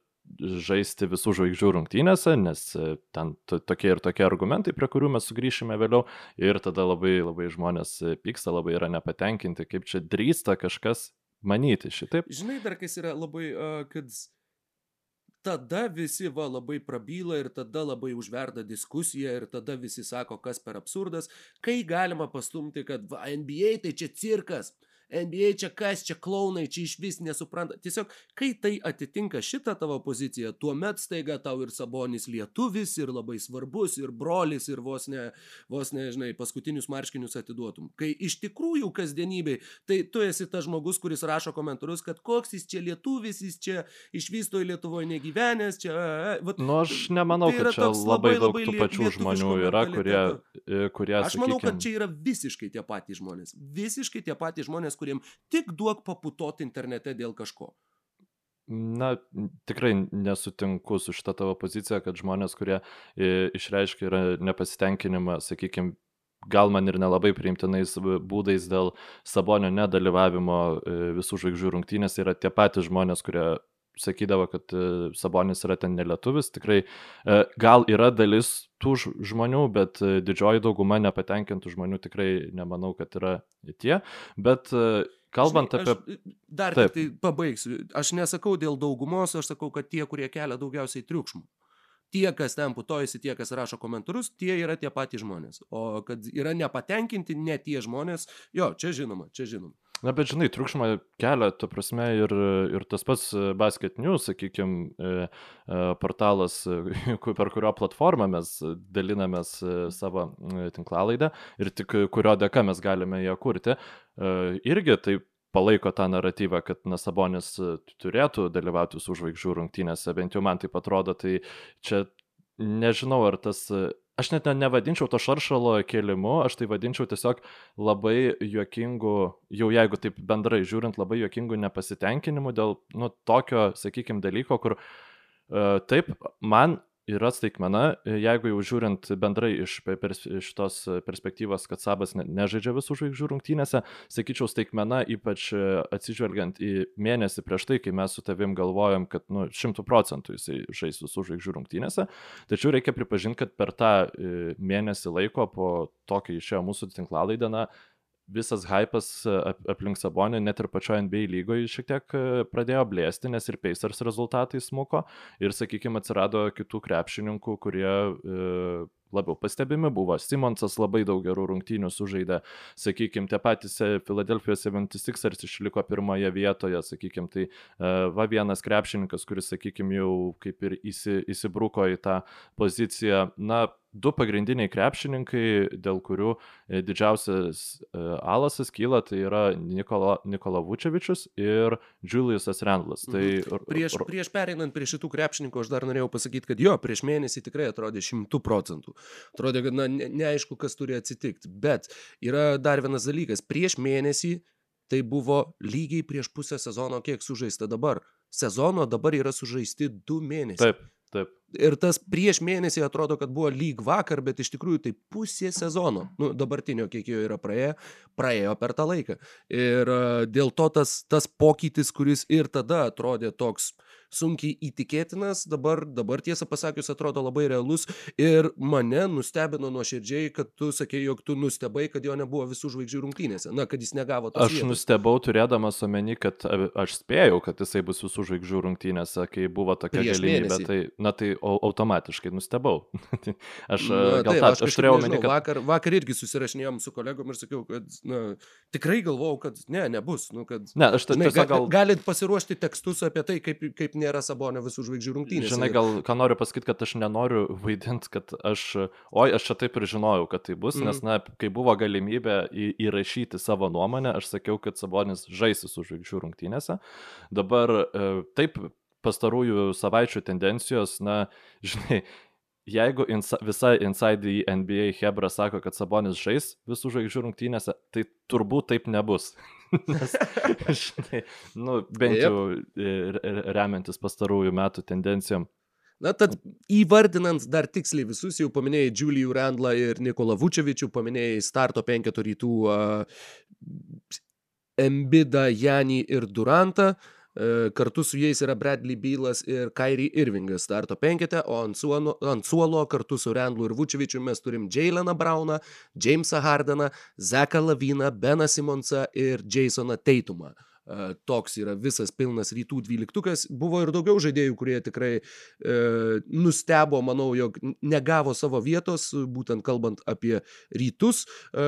žaisti visų žvaigždžių rungtynėse, nes e, ten tokie ir tokie argumentai, prie kurių mes sugrįšime vėliau, ir tada labai, labai žmonės pyksta, labai yra nepatenkinti, kaip čia drįsta kažkas manyti šitaip. Žinai, dar kas yra labai, uh, kad tada visi va labai prabyla ir tada labai užverda diskusija ir tada visi sako, kas per absurdas, kai galima pastumti, kad va, NBA tai čia cirkas. NBA čia kas, čia klaunai, čia iš vis nesupranta. Tiesiog, kai tai atitinka šitą tavo poziciją, tuomet staiga tau ir Sabonis lietuvis, ir labai svarbus, ir brolis, ir vos ne, vos ne, žinai, paskutinius marškinius atiduotum. Kai iš tikrųjų kasdienybei, tai tu esi tas žmogus, kuris rašo komentarus, kad koks jis čia lietuvis, jis čia iš vis toj Lietuvoje negyvenęs, čia... Vat, nu, aš nemanau, tai kad čia labai, labai daug tų pačių žmonių yra, kurie, e, kurie... Aš manau, sakykim... kad čia yra visiškai tie patys žmonės. Visiškai tie patys žmonės, kuriem tik duok paputot internete dėl kažko. Na, tikrai nesutinku su šitą tavo poziciją, kad žmonės, kurie e, išreiškia yra nepasitenkinimą, sakykime, gal man ir nelabai priimtinais būdais dėl Sabonio nedalyvavimo e, visų žvaigždžių rungtynės, yra tie patys žmonės, kurie sakydavo, kad e, Sabonis yra ten nelietuvis. Tikrai gal yra dalis tų žmonių, bet didžioji dauguma nepatenkintų žmonių tikrai nemanau, kad yra tie. Bet Kalbant Žinai, apie... Dar Taip. tai pabaigsiu. Aš nesakau dėl daugumos, aš sakau, kad tie, kurie kelia daugiausiai triukšmų. Tie, kas ten putojasi, tie, kas rašo komentarus, tie yra tie patys žmonės. O kad yra nepatenkinti ne tie žmonės, jo, čia žinoma, čia žinoma. Na, bet žinai, triukšmą kelia, tu prasme, ir, ir tas pats Basket News, sakykime, portalas, per kurio platformą mes dalinamės e, savo e, tinklalaidą ir tik kurio dėka mes galime ją kurti, e, irgi taip palaiko tą naratyvą, kad Nasabonis turėtų dalyvauti su žvaigždžių rungtynėse, bent jau man tai atrodo, tai čia nežinau, ar tas aš net ne, nevadinčiau to šaršalo kėlimu, aš tai vadinčiau tiesiog labai juokingu, jau jeigu taip bendrai žiūrint, labai juokingu nepasitenkinimu dėl, nu, tokio, sakykime, dalyko, kur uh, taip, man yra staigmena, jeigu jau žiūrint bendrai iš, pers, iš tos perspektyvos, kad Sabas ne, nežaidžia visų žvaigždžių rungtynėse, sakyčiau staigmena ypač atsižvelgiant į mėnesį prieš tai, kai mes su tavim galvojom, kad nu, šimtų procentų jisai žais visų žvaigždžių rungtynėse, tačiau reikia pripažinti, kad per tą e, mėnesį laiko po to, kai išėjo mūsų tinklalaidą, na, visas hypas e, aplink Sabonį, net ir pačioje NBA lygoje šiek tiek e, pradėjo blėsti, nes ir Pacers rezultatai smuko. Ir, sakykime, atsirado kitų krepšininkų, kurie e, labiau pastebimi buvo. Simonsas labai daug gerų rungtynių sužaidė, sakykime, tie patys Filadelfijos 76ers išliko pirmoje vietoje, sakykime, tai va vienas krepšininkas, kuris, sakykime, jau kaip ir įsi, įsibruko į tą poziciją, na, du pagrindiniai krepšininkai, dėl kurių e, didžiausias e, alasas kyla, tai yra Nikola, Nikola Vučevičius ir Juliusas Randlas. Tai... Mhm. Prieš, prieš pereinant prie šitų krepšininkų, aš dar norėjau pasakyti, kad jo, prieš mėnesį tikrai atrodė šimtų procentų. Atrodė, kad na, ne, neaišku, kas turi atsitikti. Bet yra dar vienas dalykas. Prieš mėnesį tai buvo lygiai prieš pusę sezono, kiek sužaista dabar. Sezono dabar yra sužaisti du mėnesiai. Taip, taip. Ir tas prieš mėnesį atrodo, kad buvo lyg vakar, bet iš tikrųjų tai pusė sezono, nu, dabartinio, kiek jo yra praėję, praėjo per tą laiką. Ir uh, dėl to tas, tas pokytis, kuris ir tada atrodė toks sunkiai įtikėtinas, dabar, dabar tiesą pasakius atrodo labai realus ir mane nustebino nuoširdžiai, kad tu sakei, jog tu nustebai, kad jo nebuvo visų žvaigždžių rungtynėse, na, kad jis negavo to. Aš vietos. nustebau turėdamas omeny, kad aš spėjau, kad jisai bus visų žvaigždžių rungtynėse, kai buvo tokia Prieš galimybė, mėnesį. tai, na, tai automatiškai nustebau. [laughs] aš na, gal taip, tą, aš, aš turėjau omeny, kad... Vakar, vakar irgi susirašinėjom su kolegom ir sakiau, kad, na, tikrai galvojau, kad ne, nebus, nu, kad... Ne, aš tiesiog gal... Galit pasiruošti tekstus apie tai, kaip, kaip nėra Sabonio visų žvaigždžių rungtynės. Žinai, gal ką noriu pasakyti, kad aš nenoriu [laughs] vaidinti, kad aš, oi, aš čia taip ir žinojau, kad tai bus, mm. nes, na, kai buvo galimybė į, įrašyti savo nuomonę, aš sakiau, kad Sabonis žaisi su žvaigždžių rungtynėse. Dabar e, taip pastarųjų savaičių tendencijos, na, [laughs] žinai, jeigu insa, visa Inside the NBA Hebra sako, kad Sabonis žais visų žvaigždžių rungtynėse, tai turbūt taip nebus. [laughs] Nes, [laughs] žinai, nu, bent jau yep. remiantis pastarųjų metų tendencijom. Na, tad įvardinant dar tiksliai visus, jau paminėjai Julijų Randlą ir Nikolą Vučevičių, paminėjai starto penketo rytų uh, Embidą, Janį ir Durantą. Uh, kartu su jais yra Bradley Bylas ir Kairi Irvingas starto penkete, o ant suolo, ant suolo kartu su Randlu ir Vučevičiu mes turim Jaileną Brauną, Jamesą Hardeną, Zeką Laviną, Beną Simonsą ir Jasoną Teitumą. Toks yra visas pilnas rytų dvyliktukas. Buvo ir daugiau žaidėjų, kurie tikrai e, nustebo, manau, jog negavo savo vietos, būtent kalbant apie rytus. E,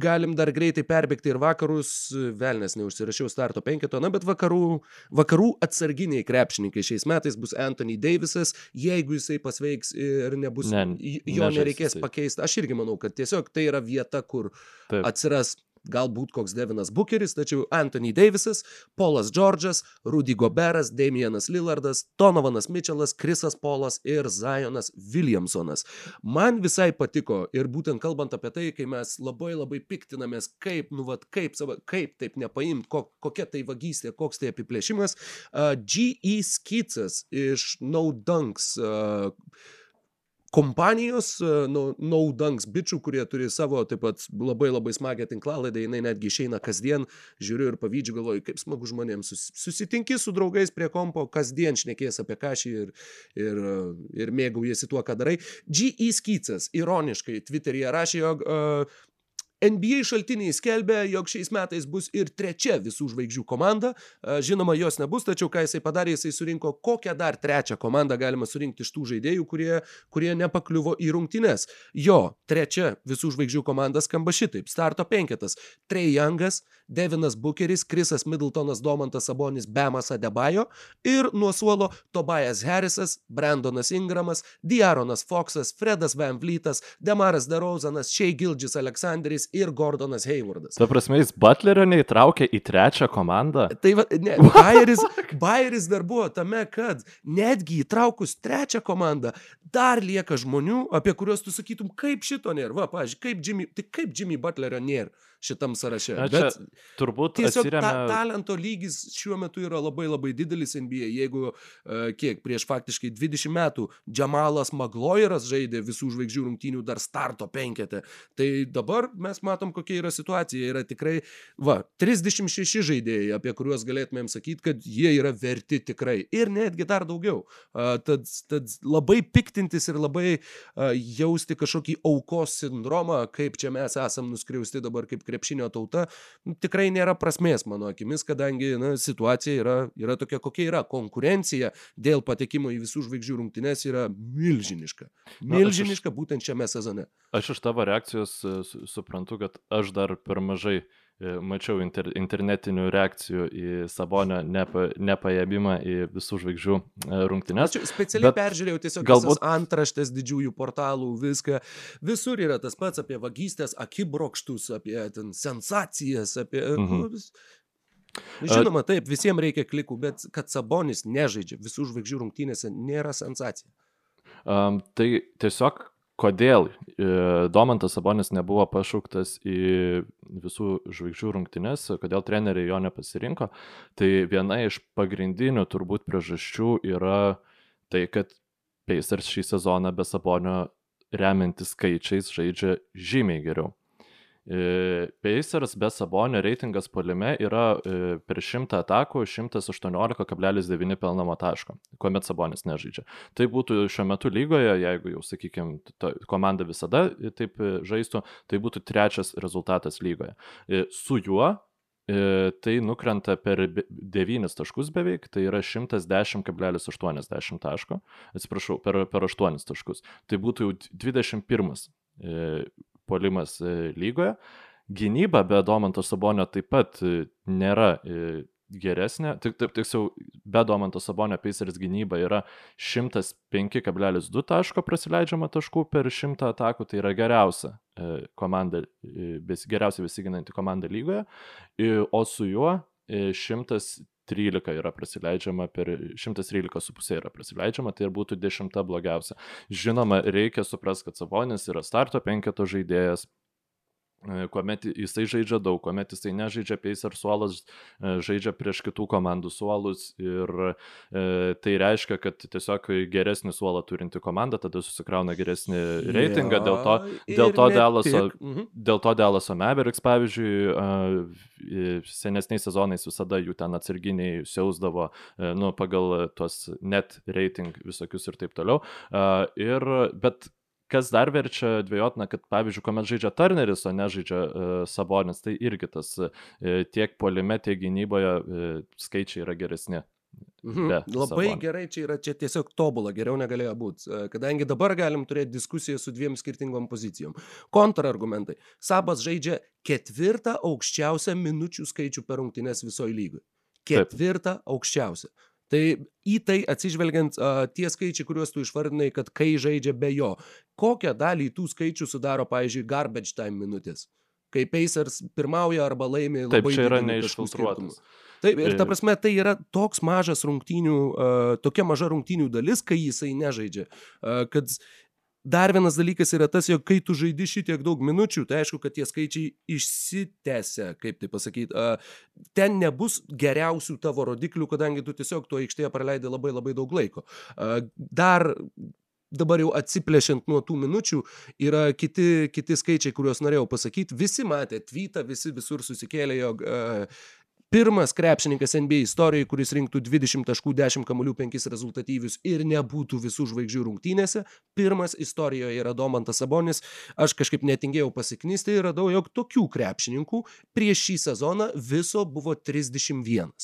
galim dar greitai perbėgti ir vakarus, velnės neužsirašiau starto penketo, na, bet vakarų, vakarų atsarginiai krepšininkai šiais metais bus Anthony Davisas, jeigu jisai pasveiks ir nebus, ne, jo nereikės pakeisti. Aš irgi manau, kad tiesiog tai yra vieta, kur Taip. atsiras galbūt koks Devinas Bucheris, tačiau Anthony Davisas, Polas Džordžas, Rudy Goberas, Damianas Lillardas, Donovanas Mitchellas, Krisas Polas ir Zionas Williamsonas. Man visai patiko ir būtent kalbant apie tai, kai mes labai labai piktinamės, kaip, nu, vat, kaip, savo, kaip taip nepaimt, ko, kokia tai vagystė, koks tai apiplėšimas, uh, G.E. Skitsas iš No Dunks. Uh, kompanijos, naudanks bičių, kurie turi savo taip pat labai labai smagią tinklalaidą, jinai netgi išeina kasdien, žiūriu ir pavydžiu, galvoju, kaip smagu žmonėms. Susitinki su draugais prie kompo, kasdien šnekės apie kažį ir, ir, ir mėgaujasi tuo, ką darai. G.E. Skitsas ironiškai Twitter'yje rašė, jog uh, NBA šaltiniai skelbia, jog šiais metais bus ir trečia visų žvaigždžių komanda. Žinoma, jos nebus, tačiau ką jisai padarė, jisai surinko kokią dar trečią komandą galima surinkti iš tų žaidėjų, kurie, kurie nepakliuvo į rungtynes. Jo, trečia visų žvaigždžių komanda skamba šitaip. Starto penketas. Trey Youngas, Devinas Bucheris, Krisas Middletonas, Domantas Sabonis, Bemas Adebayo ir nuo suolo Tobias Harrisas, Brandonas Ingramas, Diaronas Foxas, Fredas Van Vlytas, Demaras Derozanas, Shea Gildžis Aleksandris ir Gordonas Haywardas. Ta prasme, jis Butlerio neįtraukė į trečią komandą. Tai va, ne, Bayeris, Bayeris dar buvo tame, kad netgi įtraukus trečią komandą, dar lieka žmonių, apie kuriuos tu sakytum, kaip šito nėra. Va, pažiūrėk, kaip Jimmy, tai kaip Jimmy Butlerio nėra šitam sąraše. Na, Bet turbūt tiesiog atsiriame... ta, talento lygis šiuo metu yra labai labai didelis NBA. Jeigu uh, kiek prieš faktiškai 20 metų Džamalas Magloiras žaidė visų žvaigždžių rungtynių dar starto penketę, tai dabar mes matom, kokia yra situacija. Yra tikrai, va, 36 žaidėjai, apie kuriuos galėtumėm sakyti, kad jie yra verti tikrai. Ir netgi dar daugiau. Uh, tad, tad labai piktintis ir labai uh, jausti kažkokį aukos sindromą, kaip čia mes esam nuskriausti dabar kaip krepšinio tauta, nu, tikrai nėra prasmės mano akimis, kadangi na, situacija yra, yra tokia, kokia yra. Konkurencija dėl patekimo į visų žvaigždžių rungtynes yra milžiniška. Milžiniška na, būtent šiame sezone. Aš iš tavo reakcijos suprantu, kad aš dar per mažai e, mačiau inter, internetinių reakcijų į Sabonio nepa, nepaėmimą į visų žvaigždžių e, rungtynes. Ačiū, specialiai peržiūrėjau tiesiog galbūt antraštės didžiųjų portalų, viską. Visur yra tas pats apie vagystės, akibrokštus, apie ten, sensacijas, apie... Mhm. Nu, žinoma, taip, visiems reikia klikų, bet kad Sabonis nežaidžia visų žvaigždžių rungtynėse nėra sensacija. Um, tai tiesiog kodėl e, Domantas Sabonis nebuvo pašauktas į visų žvaigždžių rungtynes, kodėl treneriai jo nepasirinko, tai viena iš pagrindinių turbūt priežasčių yra tai, kad Pacers šį sezoną be Sabonio remiantis skaičiais žaidžia žymiai geriau. Pacers be Sabonio reitingas polime yra per 100 atakų 118,9 pelnamo taško, kuomet Sabonis nežaidžia. Tai būtų šiuo metu lygoje, jeigu jau, sakykime, komanda visada taip žaistų, tai būtų trečias rezultatas lygoje. Su juo tai nukrenta per 9 taškus beveik, tai yra 110,80 taško, atsiprašau, per, per 8 taškus. Tai būtų jau 21 polimas e, lygoje. Gynyba be Domanto Sabonio taip pat e, nėra e, geresnė, tik taip tiksliau, be Domanto Sabonio Pacers gynyba yra 105,2 taško prasileidžiama taškų per 100 atakų, tai yra geriausia komanda, geriausiai besiginanti komanda lygoje, o su juo 113 yra prasileidžiama per 113,5 yra prasileidžiama, tai ir būtų dešimta blogiausia. Žinoma, reikia suprasti, kad Savonis yra starto penketo žaidėjas, kuomet jisai žaidžia daug, kuomet jisai nežaidžia Pacer suolas, e, žaidžia prieš kitų komandų suolus ir e, tai reiškia, kad tiesiog geresnį suolą turinti komanda tada susikrauna geresnį reitingą, ja, dėl to, dėl to Dalaso, mhm. dėl to Dalaso Mavericks, pavyzdžiui, e, senesniais sezonais visada jų ten atsarginiai siausdavo, e, nu, pagal tuos net rating visokius ir taip toliau. E, ir, bet kas dar verčia dviejotina, kad pavyzdžiui, kuomet žaidžia Turneris, o nežaidžia uh, Sabonis, tai irgi tas uh, tiek polime, tiek gynyboje uh, skaičiai yra geresni. Mhm. Labai Sabon. gerai, čia yra čia tiesiog tobula, geriau negalėjo būti, kadangi dabar galim turėti diskusiją su dviem skirtingom pozicijom. Kontrargumentai. Sabas žaidžia ketvirtą aukščiausią minučių skaičių per rungtynes visoje lygoje. Ketvirtą Taip. aukščiausią. Tai į tai atsižvelgiant tie skaičiai, kuriuos tu išvardinai, kad kai žaidžia be jo, kokią dalį tų skaičių sudaro, pavyzdžiui, garbage time minutės, kai Pacers pirmauja arba laimi labai Taip, čia yra neišfiltruotas. Taip, ir ta prasme, tai yra toks mažas rungtynių, uh, tokia maža rungtynių dalis, kai jisai nežaidžia, uh, kad Dar vienas dalykas yra tas, jog kai tu žaidi šitiek daug minučių, tai aišku, kad tie skaičiai išsitęsia, kaip tai pasakyti. Ten nebus geriausių tavo rodiklių, kadangi tu tiesiog tuo aikštėje praleidai labai labai daug laiko. Dar dabar jau atsiplėšiant nuo tų minučių, yra kiti, kiti skaičiai, kuriuos norėjau pasakyti. Visi matė tweetą, visi visur susikėlė, jog uh, Pirmas krepšininkas NBA istorijoje, kuris rinktų 20 taškų, 10 kamuolių, 5 rezultatyvius ir nebūtų visų žvaigždžių rungtynėse. Pirmas istorijoje yra Domantas Sabonis. Aš kažkaip netingėjau pasiknysti ir radau, jog tokių krepšininkų prieš šį sezoną viso buvo 31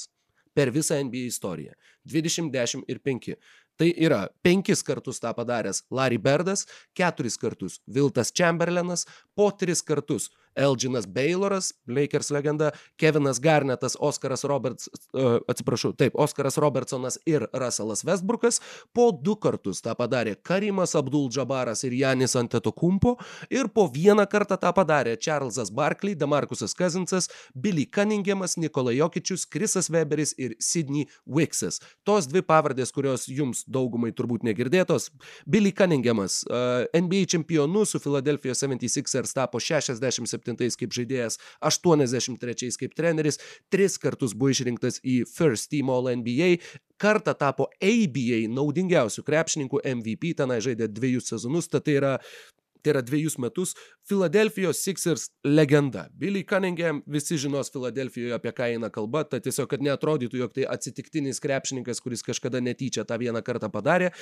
per visą NBA istoriją. 20, 10 ir 5. Tai yra penkis kartus tą padaręs Larry Birdas, keturis kartus Viltas Chamberlainas, po tris kartus Elginas Bayloras, Lakers legenda, Kevinas Garnetas, Oskaras Roberts, uh, atsiprašau, taip, Oskaras Robertsonas ir Russellas Westbrookas, po du kartus tą padarė Karimas Abdul Džabaras ir Janis Antetokumpo ir po vieną kartą tą padarė Charlesas Barkley, Demarcusas Cousinsas, Billy Cunninghamas, Nikola Jokičius, Krisas Weberis ir Sidney Wicksas. Tos dvi pavardės, kurios jums daugumai turbūt negirdėtos. Billy Cunninghamas, uh, NBA čempionu su Philadelphia 76ers tapo 67 kaip žaidėjas, 83 kaip treneris, tris kartus buvo išrinktas į First Team All NBA, kartą tapo ABA naudingiausių krepšininkų MVP, tenai žaidė dviejus sezonus, tad tai yra tai yra dviejus metus, Filadelfijos Sixers legenda. Billy Cunningham, visi žinos Filadelfijoje apie ką eina kalba, tai tiesiog, kad neatrodytų, jog tai atsitiktinis krepšininkas, kuris kažkada netyčia tą vieną kartą padarė.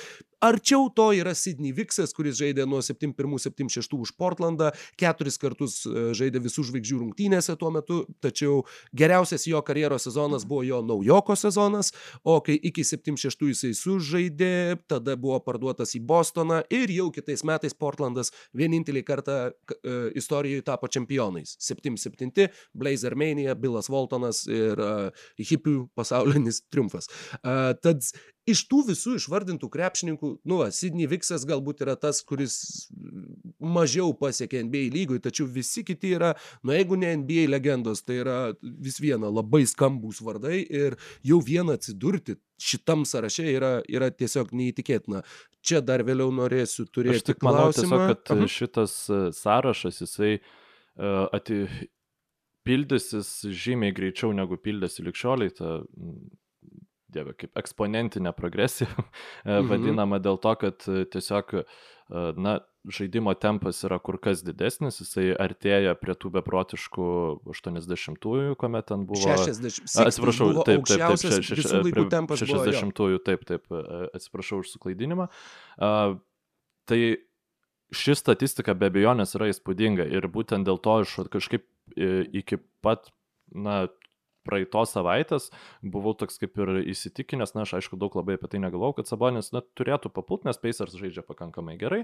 Arčiau to yra Sidney Viksas, kuris žaidė nuo 71-76 už Portlandą, keturis kartus e, žaidė visų žvaigždžių rungtynėse tuo metu, tačiau geriausias jo karjeros sezonas buvo jo naujoko sezonas, o kai iki 76 jisai sužaidė, tada buvo parduotas į Bostoną ir jau kitais metais Portlandas vienintelį kartą istorijoje tapo čempionais. 7-7, Blazer Mania, Billas Waltonas ir uh, hipių pasaulinis [laughs] triumfas. Uh, tad iš tų visų išvardintų krepšininkų, nu, va, Sidney Viksas galbūt yra tas, kuris mažiau pasiekė NBA lygui, tačiau visi kiti yra, nu, jeigu ne NBA legendos, tai yra vis viena labai skambus vardai ir jau vien atsidurti šitam sąraše yra, yra tiesiog neįtikėtina. Čia dar vėliau norėsiu turėti. Aš tik manau tiesiog, kad Aha. šitas e, sąrašas, jisai uh, ati, pildysis žymiai greičiau negu pildėsi likščioliai. Ta, dieve, kaip eksponentinė progresija [laughs] mhm. vadinama dėl to, kad e, tiesiog, e, na, žaidimo tempas yra kur kas didesnis, jisai artėja prie tų beprotiškų 80-ųjų, kuomet ten buvo... 60, atsiprašau, buvo taip, taip, taip, taip, šeš, prie, tempas 60-ųjų, taip, taip, e, atsiprašau už suklaidinimą. Uh, tai ši statistika be abejonės yra įspūdinga ir būtent dėl to aš kažkaip iki pat na, praeitos savaitės buvau toks kaip ir įsitikinęs, na aš aišku daug labai apie tai negalvojau, kad Sabonis na, turėtų papult, nes Pacers žaidžia pakankamai gerai,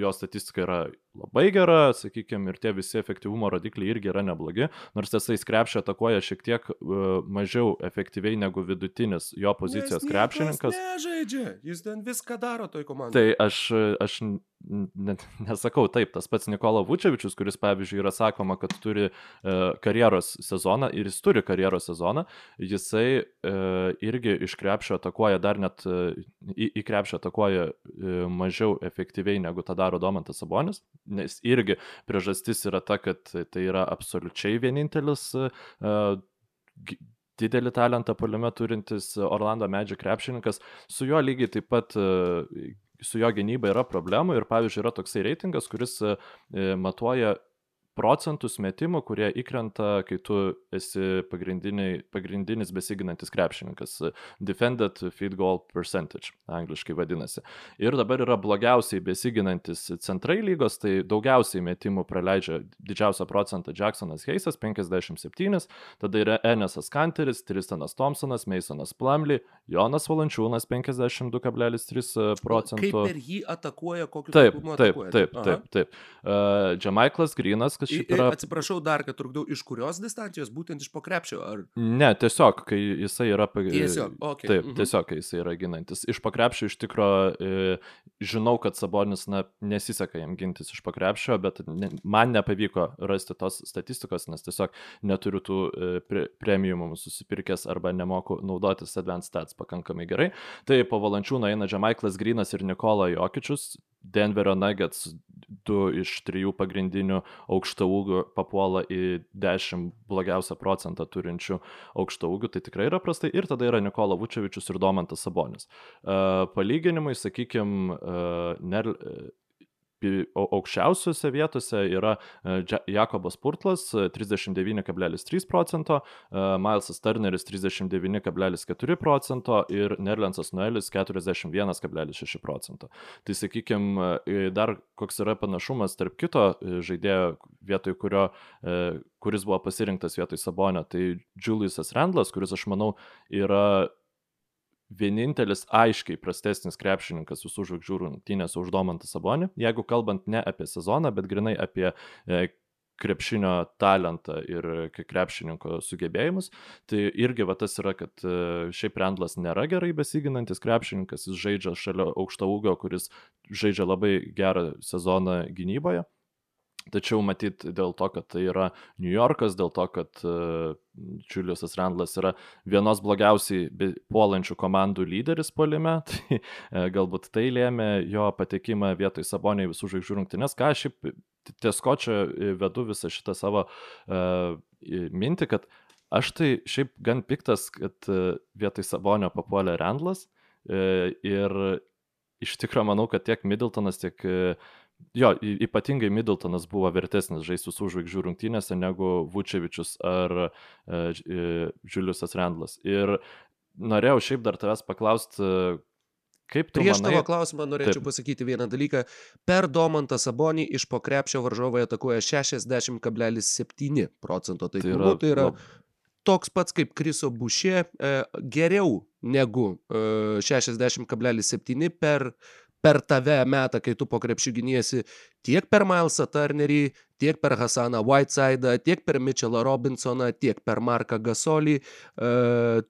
jo statistika yra labai gera, sakykime, ir tie visi efektyvumo rodikliai irgi yra neblogi, nors tiesa jis krepšį atakuoja šiek tiek uh, mažiau efektyviai negu vidutinis jo pozicijos nes krepšininkas. Nežaidžia, jis ten viską daro toj komandai. Tai aš, aš net [laughs] nesakau taip, tas pats Nikola Vučevičius, kuris pavyzdžiui yra sakoma, kad turi uh, karjeros sezoną ir jis turi karjeros sezoną, jisai uh, irgi iš krepšio atakuoja dar net, uh, į, į krepšio atakuoja uh, mažiau efektyviai negu tą daro Domantas Sabonis, nes irgi priežastis yra ta, kad tai yra absoliučiai vienintelis uh, didelį talentą poliume turintis Orlando Magic krepšininkas, su juo lygiai taip pat su jo gynyba yra problemų ir pavyzdžiui yra toksai reitingas, kuris e, matuoja procentus metimų, kurie įkrenta, kai tu esi pagrindinis besiginantis krepšininkas. Defended field goal percentage, angliškai vadinasi. Ir dabar yra blogiausiai besiginantis centrai lygos, tai daugiausiai metimų praleidžia didžiausią procentą Jacksonas Heisas 57, tada yra Enesas Kanteris, Tristanas Thompsonas, Masonas Plumley, Jonas Valančiūnas 52,3 procentų. Kaip per jį atakuoja kokius taip, taip, taip, taip, taip, taip. Uh, Jamaiklas Grinas, kas šiaip yra. Atsiprašau dar, kad trukdau, iš kurios distancijos, būtent iš pokrepšio? Ar... Ne, tiesiog, kai jisai yra... Tiesiog, okay. Taip, mhm. tiesiog, kai jisai yra ginantis. Iš pokrepšio iš tikrųjų e, žinau, kad Sabonis na, nesiseka jam gintis iš pokrepšio, bet ne, man nepavyko rasti tos statistikos, nes tiesiog neturiu tų e, pre, premiumų susipirkęs arba nemoku naudotis Advanced Stats pakankamai gerai. Tai po valančiūno eina Džemaiklas Grinas ir Nikola Jokičius, Denverio Nuggets du iš trijų pagrindinių aukšto ūgio papuola į 10 blogiausią procentą turinčių aukšto ūgių, tai tikrai yra prastai. Ir tada yra Nikola Vučevičius ir Domantas Sabonis. Palyginimui, sakykime, aukščiausiose vietose yra e, Jakobas Purtlas 39,3 e, procento, e, Milesas Turneris 39,4 procento ir Nerlensas Noelis 41,6 procento. Tai sakykime, dar koks yra panašumas tarp kito žaidėjo vietoj kurio kuris buvo pasirinktas vietoj Sabonio, tai Juliusas Randlas, kuris aš manau yra vienintelis aiškiai prastesnis krepšininkas visų žvaigždžių rungtynėse už Domantą Sabonį, jeigu kalbant ne apie sezoną, bet grinai apie e, krepšinio talentą ir krepšininko sugebėjimus. Tai irgi va tas yra, kad e, šiaip Randlas nėra gerai besiginantis krepšininkas, jis žaidžia šalia aukšto ūgio, kuris žaidžia labai gerą sezoną gynyboje. Tačiau matyt dėl to, kad tai yra New Yorkas, dėl to, kad uh, Juliusas Randlas yra vienos blogiausiai puolančių komandų lyderis polime, [laughs] tai uh, galbūt tai lėmė jo patekimą vietoj Sabonio į visų žvaigždžių rungtynės, ką aš ties ko čia vedu visą šitą savo uh, mintį, kad aš tai šiaip gan piktas, kad uh, vietoj Sabonio papuolė Randlas uh, ir iš tikrųjų manau, kad tiek Middletonas, tiek uh, Jo, ypatingai Middletonas buvo vertesnis žaisti su žvaigždžių rungtynėse negu Vučevičius ar e, e, Juliusas Randlas. Ir norėjau šiaip dar tavęs paklausti, kaip tu... Prieš manai... tavo klausimą norėčiau Taip. pasakyti vieną dalyką. Per Domantą Sabonį iš pokrepšio varžovai atakuoja 60,7 procento. Tai, tai yra, tai yra lab... toks pats kaip Kriso Bušė, e, geriau negu e, 60,7 per per tave metą, kai tu po krepšių giniesi tiek per Milesą Turnerį, tiek per Hasaną Whitesidą, tiek per Mitchellą Robinsoną, tiek per Marką Gasolį. E,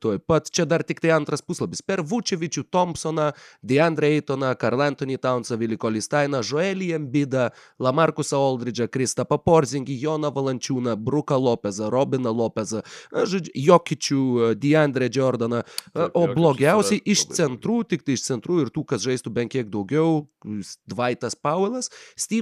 tuoj pat čia dar tik tai antras puslapis. Per Vučevičių, Thompsoną, Deandre Eitoną, Karl Anthony Townsą, Viliko Listainą, Joelį Embidą, Lamarkusą Aldridge'ą, Kristapą Porzingį, Joną Valančiūną, Bruką Lopezą, Robiną Lopezą, žodžiu, Jokičių, Deandre Jordaną. Taip, O Jokičius blogiausiai iš centrų, tik tai iš centrų ir tų, kas žaistų bent kiek daugiau, Dvaitas Pauelas,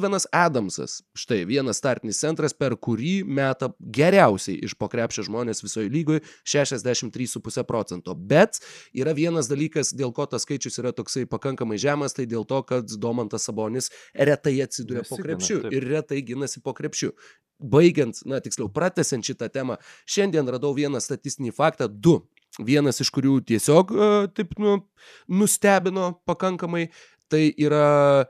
Stevenas Adamsas. Štai vienas startinis centras, per kurį meta geriausiai iš pokrepšio žmonės visoje lygoje 63,5 procento. Bet yra vienas dalykas, dėl ko tas skaičius yra toksai pakankamai žemas, tai dėl to, kad Domantas Sabonis retai atsiduria po krepšiu taip. ir retai ginasi po krepšiu. Baigiant, na tiksliau, pratesiant šitą temą, šiandien radau vieną statistinį faktą, du. Vienas iš kurių tiesiog e, taip nu, nustebino pakankamai, tai yra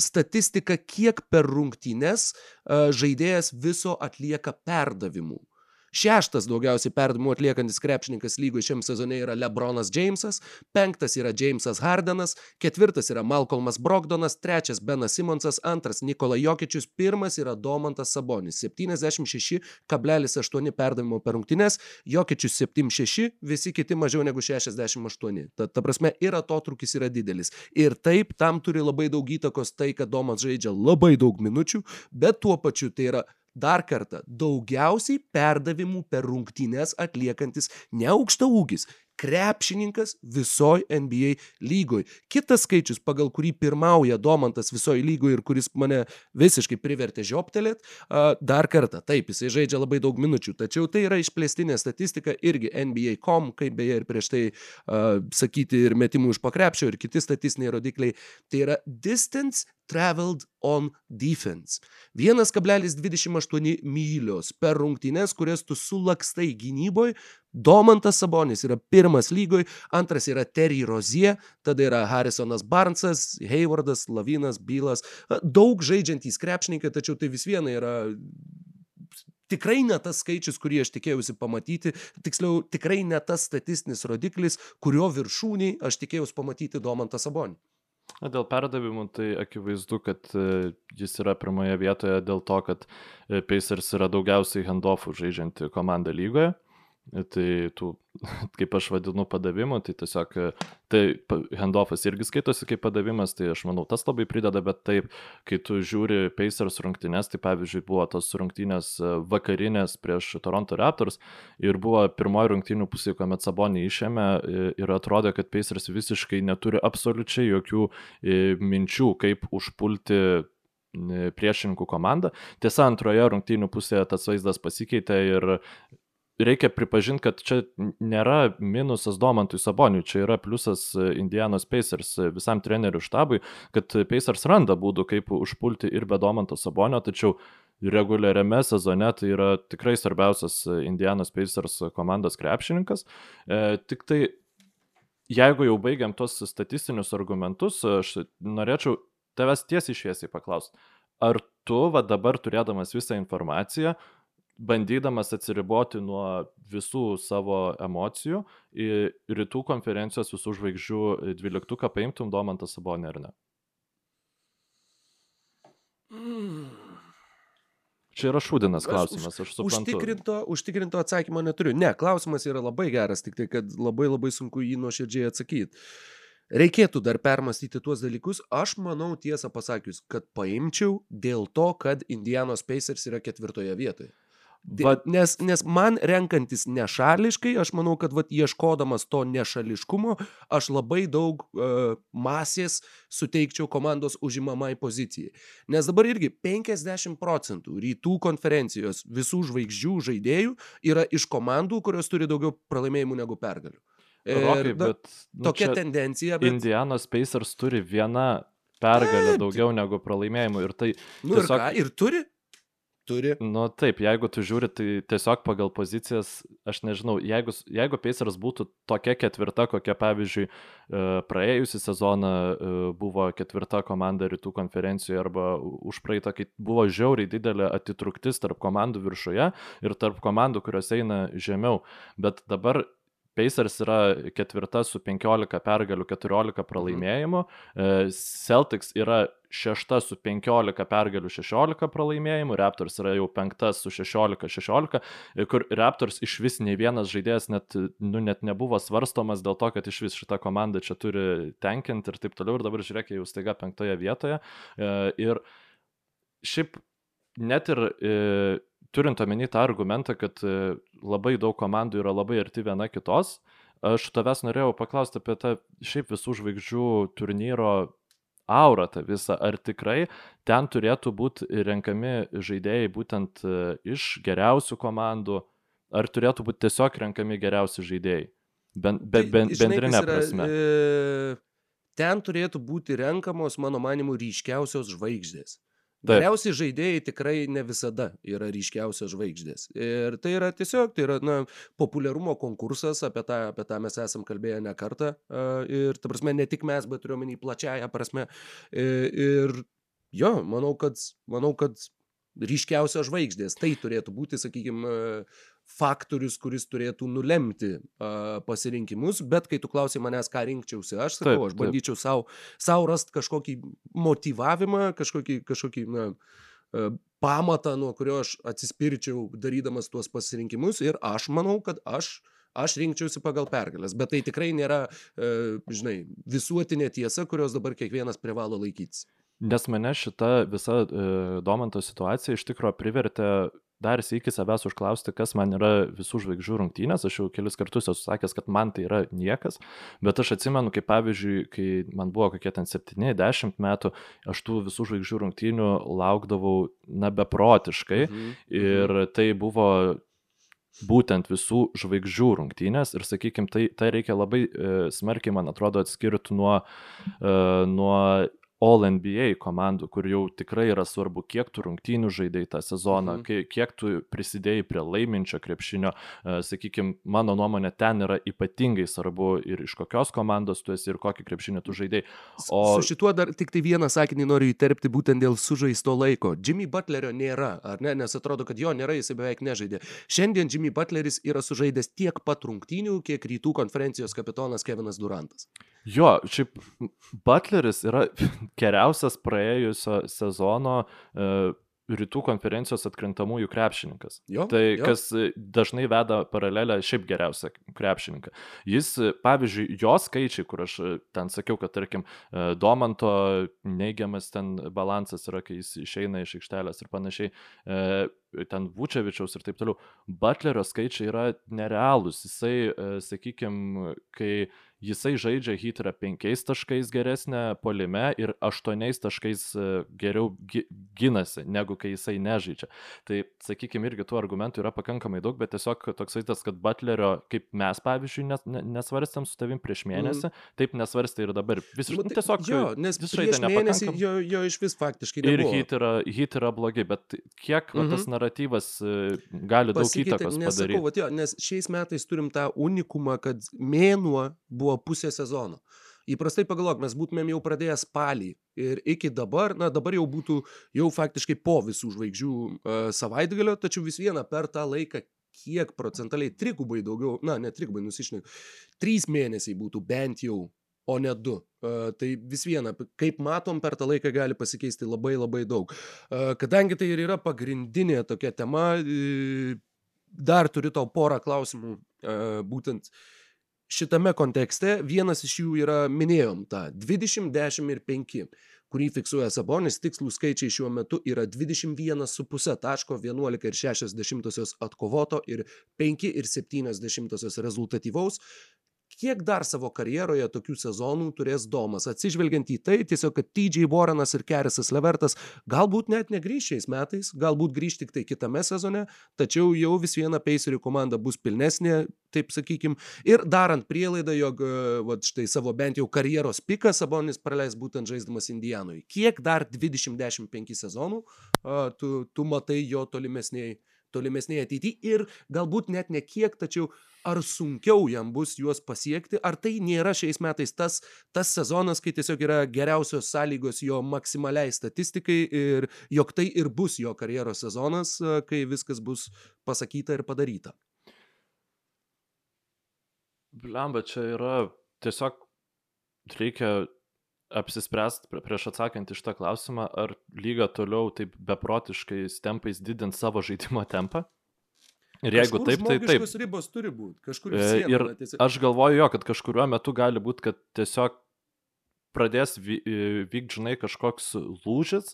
statistika, kiek per rungtynes žaidėjas viso atlieka perdavimų. Šeštas daugiausiai perdavimų atliekantis krepšininkas lygoje šiam sezone yra Lebronas Jamesas, penktas yra Jamesas Hardenas, ketvirtas yra Malcolmas Brogdonas, trečias Benas Simonsas, antras Nikola Jokičius, pirmas yra Domantas Sabonis. 76,8 perdavimo per rungtynes, Jokičius 76, visi kiti mažiau negu 68. Ta, ta prasme, ir atotrukis yra didelis. Ir taip, tam turi labai daug įtakos tai, kad Domas žaidžia labai daug minučių, bet tuo pačiu tai yra Dar kartą, daugiausiai perdavimų per rungtynes atliekantis ne aukšta ūgis, krepšininkas visoji NBA lygoj. Kitas skaičius, pagal kurį pirmauja Domantas visoji lygoje ir kuris mane visiškai privertė žioptelėt, dar kartą, taip, jisai žaidžia labai daug minučių, tačiau tai yra išplėstinė statistika irgi NBA.com, kaip beje ir prieš tai a, sakyti ir metimų iš pakrepšio ir kiti statistiniai rodikliai, tai yra distance traveled on defense. 1,28 mylios per rungtynes, kurias tu sulakstai gynyboje. Domantas Sabonis yra pirmas lygoj, antras yra Terry Rozie, tada yra Harrisonas Barnsas, Haywardas, Lavinas, Bylas. Daug žaidžiantys krepšininkai, tačiau tai vis viena yra tikrai ne tas skaičius, kurį aš tikėjausi pamatyti, tiksliau, tikrai ne tas statistinis rodiklis, kurio viršūniai aš tikėjausi pamatyti Domantą Sabonį. Na, dėl perdavimų tai akivaizdu, kad e, jis yra pirmoje vietoje dėl to, kad e, Pacers yra daugiausiai handoffų žaidžianti komanda lygoje. Tai tų, [laughs] kaip aš vadinu, padavimų, tai tiesiog, e, tai handoffas irgi skaitosi kaip padavimas, tai aš manau, tas labai prideda, bet taip, kai tu žiūri Pacers rungtynės, tai pavyzdžiui buvo tos rungtynės e, vakarinės prieš Toronto Raptors ir buvo pirmoji rungtynių pusė, kuomet Sabonį išėmė e, ir atrodė, kad Pacers visiškai neturi absoliučiai jokių minčių, kaip užpulti priešininkų komandą. Tiesa, antroje rungtynių pusėje tas vaizdas pasikeitė ir reikia pripažinti, kad čia nėra minusas Domantui Saboniui, čia yra pliusas e, Indianos Pacers e, visam trenerių štabui, kad Pacers randa būdų, kaip užpulti ir be Domanto Sabonio, tačiau reguliariame sezone tai yra tikrai svarbiausias e, Indianos Pacers komandos krepšininkas. E, tik tai jeigu jau baigiam tos statistinius argumentus, aš norėčiau tavęs tiesiai šviesiai paklausti, ar tu va dabar turėdamas visą informaciją, bandydamas atsiriboti nuo visų savo emocijų, į rytų konferencijos visų žvaigždžių dvyliktuką paimtum Domantą Sabonį ar ne? Čia yra šūdinas Aš klausimas, aš suprantu. Užtikrinto, užtikrinto atsakymo neturiu. Ne, klausimas yra labai geras, tik tai, kad labai labai sunku jį nuoširdžiai atsakyti. Reikėtų dar permastyti tuos dalykus. Aš manau, tiesą pasakius, kad paimčiau dėl to, kad Indianos Pacers yra ketvirtoje vietoje. Vat- Nes, nes man renkantis nešališkai, aš manau, kad vat, ieškodamas to nešališkumo, aš labai daug uh, masės suteikčiau komandos užimamai pozicijai. Nes dabar irgi 50 procentų rytų konferencijos visų žvaigždžių žaidėjų yra iš komandų, kurios turi daugiau pralaimėjimų negu pergalių. Rokai, da- bet nu, tokia tendencija, bet... Indianos Pacers turi vieną pergalę daugiau negu pralaimėjimų ir tai nu, ir, tiesiog- ką, ir turi? Turi. Nu taip, jeigu tu žiūri, tai tiesiog pagal pozicijas, aš nežinau, jeigu, jeigu Pacers būtų tokia ketvirta, kokia pavyzdžiui e, praėjusią sezoną e, buvo ketvirta komanda rytų konferencijoje arba už praeitą, kai buvo žiauriai didelė atitruktis tarp komandų viršuje ir tarp komandų, kurios eina žemiau. Bet dabar Pacers yra ketvirta su 15 pergalių, 14 pralaimėjimų, mhm. Celtics yra šešta su 15 pergalių, 16 pralaimėjimų, Raptors yra jau penkta su 16-16, kur Raptors iš vis nei vienas žaidėjas net, nu, net nebuvo svarstomas dėl to, kad iš vis šita komanda čia turi tenkinti ir taip toliau, ir dabar žiūrėk, jau staiga penktoje vietoje. E, ir šiaip net ir e, turint omeny tą argumentą, kad e, labai daug komandų yra labai arti viena kitos, aš tavęs norėjau paklausti apie tą šiaip visų žvaigždžių turnyro aurą tą visą, ar tikrai ten turėtų būti renkami žaidėjai būtent e, iš geriausių komandų, ar turėtų būti tiesiog renkami geriausi žaidėjai, ben, be, ben, bendrinė prasme. E, ten turėtų būti renkamos, mano manimu, ryškiausios žvaigždės. Geriausi žaidėjai tikrai ne visada yra ryškiausios žvaigždės. Ir tai yra tiesiog, tai yra na, populiarumo konkursas, apie tą, apie tą mes esam kalbėję ne kartą. Ir, ta prasme, ne tik mes, bet turiu menį plačiają prasme. Ir jo, manau, kad, manau, kad ryškiausios žvaigždės. Tai turėtų būti, sakykime, faktorius, kuris turėtų nulemti uh, pasirinkimus, bet kai tu klausai manęs, ką rinkčiausi, aš sakau, taip, aš bandyčiau savo, savo rasti kažkokį motivavimą, kažkokį, kažkokį na, uh, pamatą, nuo kurio aš atsispirčiau darydamas tuos pasirinkimus ir aš manau, kad aš aš rinkčiausi pagal pergalės, bet tai tikrai nėra, e, žinai, visuotinė tiesa, kurios dabar kiekvienas privalo laikytis. Nes mane šita visa e, Domanto situacija iš tikrųjų privertė dar sėki savęs užklausti, kas man yra visų žvaigždžių rungtynės. Aš jau kelis kartus esu sakęs, kad man tai yra niekas, bet aš atsimenu, kaip pavyzdžiui, kai man buvo kokie ten 7-10 metų, aš tų visų žvaigždžių rungtynių laukdavau na beprotiškai mhm. ir mhm. tai buvo būtent visų žvaigždžių rungtynės ir, sakykime, tai, tai reikia labai e, smarkiai, man atrodo, atskirti nuo, e, nuo All NBA komandų, kur jau tikrai yra svarbu, kiek tu rungtynių žaidai tą sezoną, mhm. kiek tu prisidėjai prie laiminčio krepšinio. E, Sakykime, mano nuomonė, ten yra ypatingai svarbu ir iš kokios komandos tu esi ir kokį krepšinį tu žaidai. O su šituo dar tik tai vieną sakinį noriu įterpti būtent dėl sužaisto laiko. Jimmy Butlerio nėra, ar ne? Nes atrodo, kad jo nėra, jis beveik nežaidė. Šiandien Jimmy Butleris yra sužaidęs tiek pat rungtynių, kiek rytų konferencijos kapitonas Kevinas Durantas. Jo, šiaip Butleris yra geriausias praėjusio sezono uh, rytų konferencijos atkrintamųjų krepšininkas. Jo, tai jo. kas dažnai veda paralelę šiaip geriausią krepšininką. Jis, pavyzdžiui, jo skaičiai, kur aš ten sakiau, kad tarkim Domanto neigiamas ten balansas yra, kai jis išeina iš aikštelės ir panašiai, ten Vučevičiaus ir taip toliau. Butlerio skaičiai yra nerealūs. Jisai, sakykime, kai jisai žaidžia hit yra penkiais taškais geresnė polime ir aštuoniais taškais e, geriau ginasi, negu kai jisai nežaidžia. Tai, sakykime, irgi tų argumentų yra pakankamai daug, bet tiesiog toks vaizdas, kad Butlerio, kaip mes, pavyzdžiui, nes, nesvarstėm su tavim prieš mėnesį, mm. taip nesvarstė ir dabar. Visiškai, nu, tiesiog, jo, nes prieš mėnesį jo, jo iš vis faktiškai nebuvo. Ir hit yra, hit yra blogi, bet kiek mm -hmm. va, tas mhm. naratyvas e, gali daug Pasikeitė, įtakos padaryti. Nesakau, va, jo, nes šiais metais turim tą unikumą, kad mėnuo buvo buvo pusė sezono. Įprastai pagalvok, mes būtumėm jau pradėję spalį ir iki dabar, na dabar jau būtų jau faktiškai po visų žvaigždžių uh, savaitgalio, tačiau vis viena per tą laiką kiek procentaliai trigubai daugiau, na ne trigubai nusišneku, trys mėnesiai būtų bent jau, o ne du. Uh, tai vis viena, kaip matom, per tą laiką gali pasikeisti labai labai daug. Uh, kadangi tai ir yra pagrindinė tokia tema, uh, dar turiu tau porą klausimų, būtent uh, šitame kontekste vienas iš jų yra, minėjom tą 20, 10 ir 5, kurį fiksuoja Sabonis, tikslų skaičiai šiuo metu yra 21,5 taško, 11 ir 60 atkovoto ir 5 ir 70 rezultatyvaus kiek dar savo karjeroje tokių sezonų turės Domas, atsižvelgiant į tai tiesiog, kad TJ Warrenas ir Kerisas Levertas galbūt net negrįš šiais metais, galbūt grįž tik tai kitame sezone, tačiau jau vis viena Pacerių komanda bus pilnesnė, taip sakykim, ir darant prielaidą, jog va, štai savo bent jau karjeros piką Sabonis praleis būtent žaisdamas Indijanui. Kiek dar 20-15 sezonų tu, tu matai jo tolimesniai tolimesnėje ateityje ir galbūt net ne kiek, tačiau ar sunkiau jam bus juos pasiekti, ar tai nėra šiais metais tas, tas sezonas, kai tiesiog yra geriausios sąlygos jo maksimaliai statistikai ir jog tai ir bus jo karjeros sezonas, kai viskas bus pasakyta ir padaryta. Blemba, čia yra tiesiog reikia apsispręsti prieš atsakant iš tą klausimą, ar lyga toliau taip beprotiškais tempais didint savo žaidimo tempą. Ir jeigu Kažkur taip, tai taip. žmogiškos ribos turi būti. Kažkur E, siena, Ir tiesiog- aš galvoju jo, kad kažkuriuo metu gali būti, kad tiesiog pradės e, vykti, žinai, kažkoks lūžis,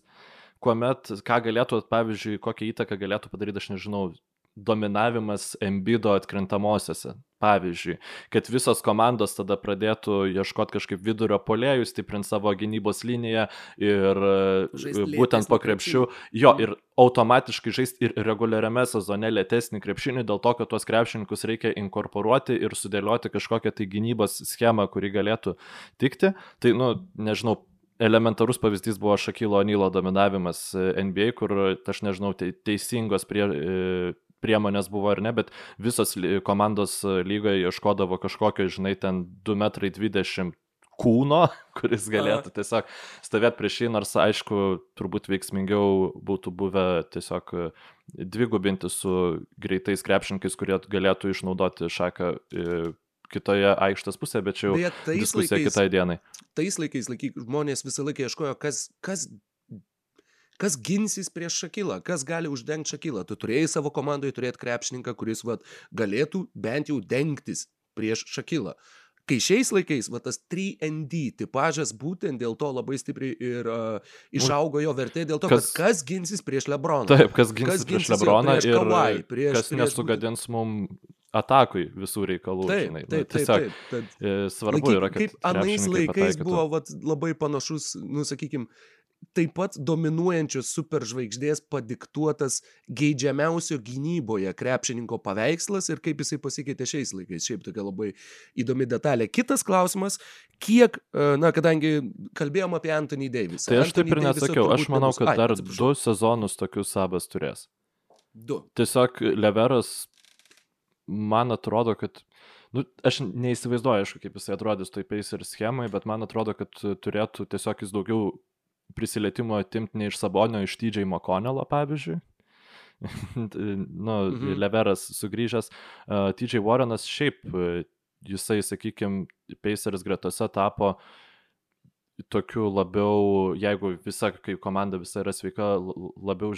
kuomet, ką galėtų, pavyzdžiui, kokią įtaką galėtų padaryti, aš nežinau, dominavimas embido atkrintamosiose. Pavyzdžiui, kad visos komandos tada pradėtų ieškoti kažkaip vidurio polėjų, stiprinti savo gynybos liniją ir e, Žaist būtent po krepšių, jo, Mhm. ir automatiškai žaisti ir reguliariame sezone lėtesnį krepšinį, dėl to, kad tuos krepšininkus reikia inkorporuoti ir sudėlioti kažkokią tai gynybos schemą, kuri galėtų tikti. Tai, nu, nežinau, elementarus pavyzdys buvo Šakilo Onilo dominavimas e, NBA, kur, aš nežinau, te, teisingos prie, e, priemonės buvo ar ne, bet visos komandos e, lygoje ieškodavo kažkokio, žinai, ten 2,20 m kūno, [laughs] kuris galėtų tiesiog stovėti prieš jį, nors aišku, turbūt veiksmingiau būtų buvę tiesiog e, dvigubinti su greitais krepšininkais, kurie galėtų išnaudoti šaką e, kitoje aikštės pusėje, bet čia jau Beje, diskusija laikais, kitai dienai. tais laikais laiky, žmonės visą laiką ieškojo, kas, kas, kas ginsis prieš Šakilą, kas gali uždengti Šakilą. Tu turėjai savo komandoje turėti krepšininką, kuris vat, galėtų bent jau dengtis prieš Šakilą. Kai šiais laikais, va tas 3ND tipažas būtent dėl to labai stipriai ir uh, išaugo jo vertė, dėl to, Kas- kad kas ginsis prieš Lebroną. Taip, kas ginsis Kas prieš ginsis jo Lebroną prieš ir Kawhi, prieš- kas prieš nesugadins mum atakui visų reikalų. Taip, žinai. Taip, taip, tiesiog taip. Tad, e, svarbu Laikyk, yra, kad kaip anais laikais pataikytų. buvo vat, labai panašus, nu sakykim, taip pat dominuojančios superžvaigždės padiktuotas geidžiamiausio gynyboje krepšininko paveikslas ir kaip jisai pasikeitė šiais laikais. Šiaip tokia labai įdomi detalė. Kitas klausimas, kiek, e, na, kadangi kalbėjom apie Anthony Davis. Tai aš taip ir nesakiau, aš manau, kad dar du sezonus tokius sabas turės. Du. Tiesiog Leveras, man atrodo, kad Nu, aš neįsivaizduoju, aišku, kaip jisai atrodys toj Pacer schemai, bet man atrodo, kad turėtų tiesiog jis daugiau prisilietimo atimti ne iš Sabonio, iš TJ Makonelo, pavyzdžiui. [laughs] nu, Mhm. Leveras sugrįžęs. Uh, TJ Warrenas šiaip, jisai, sakykime, Pacers gretose tapo tokiu labiau, jeigu visa, kai komanda visa yra sveika, labiau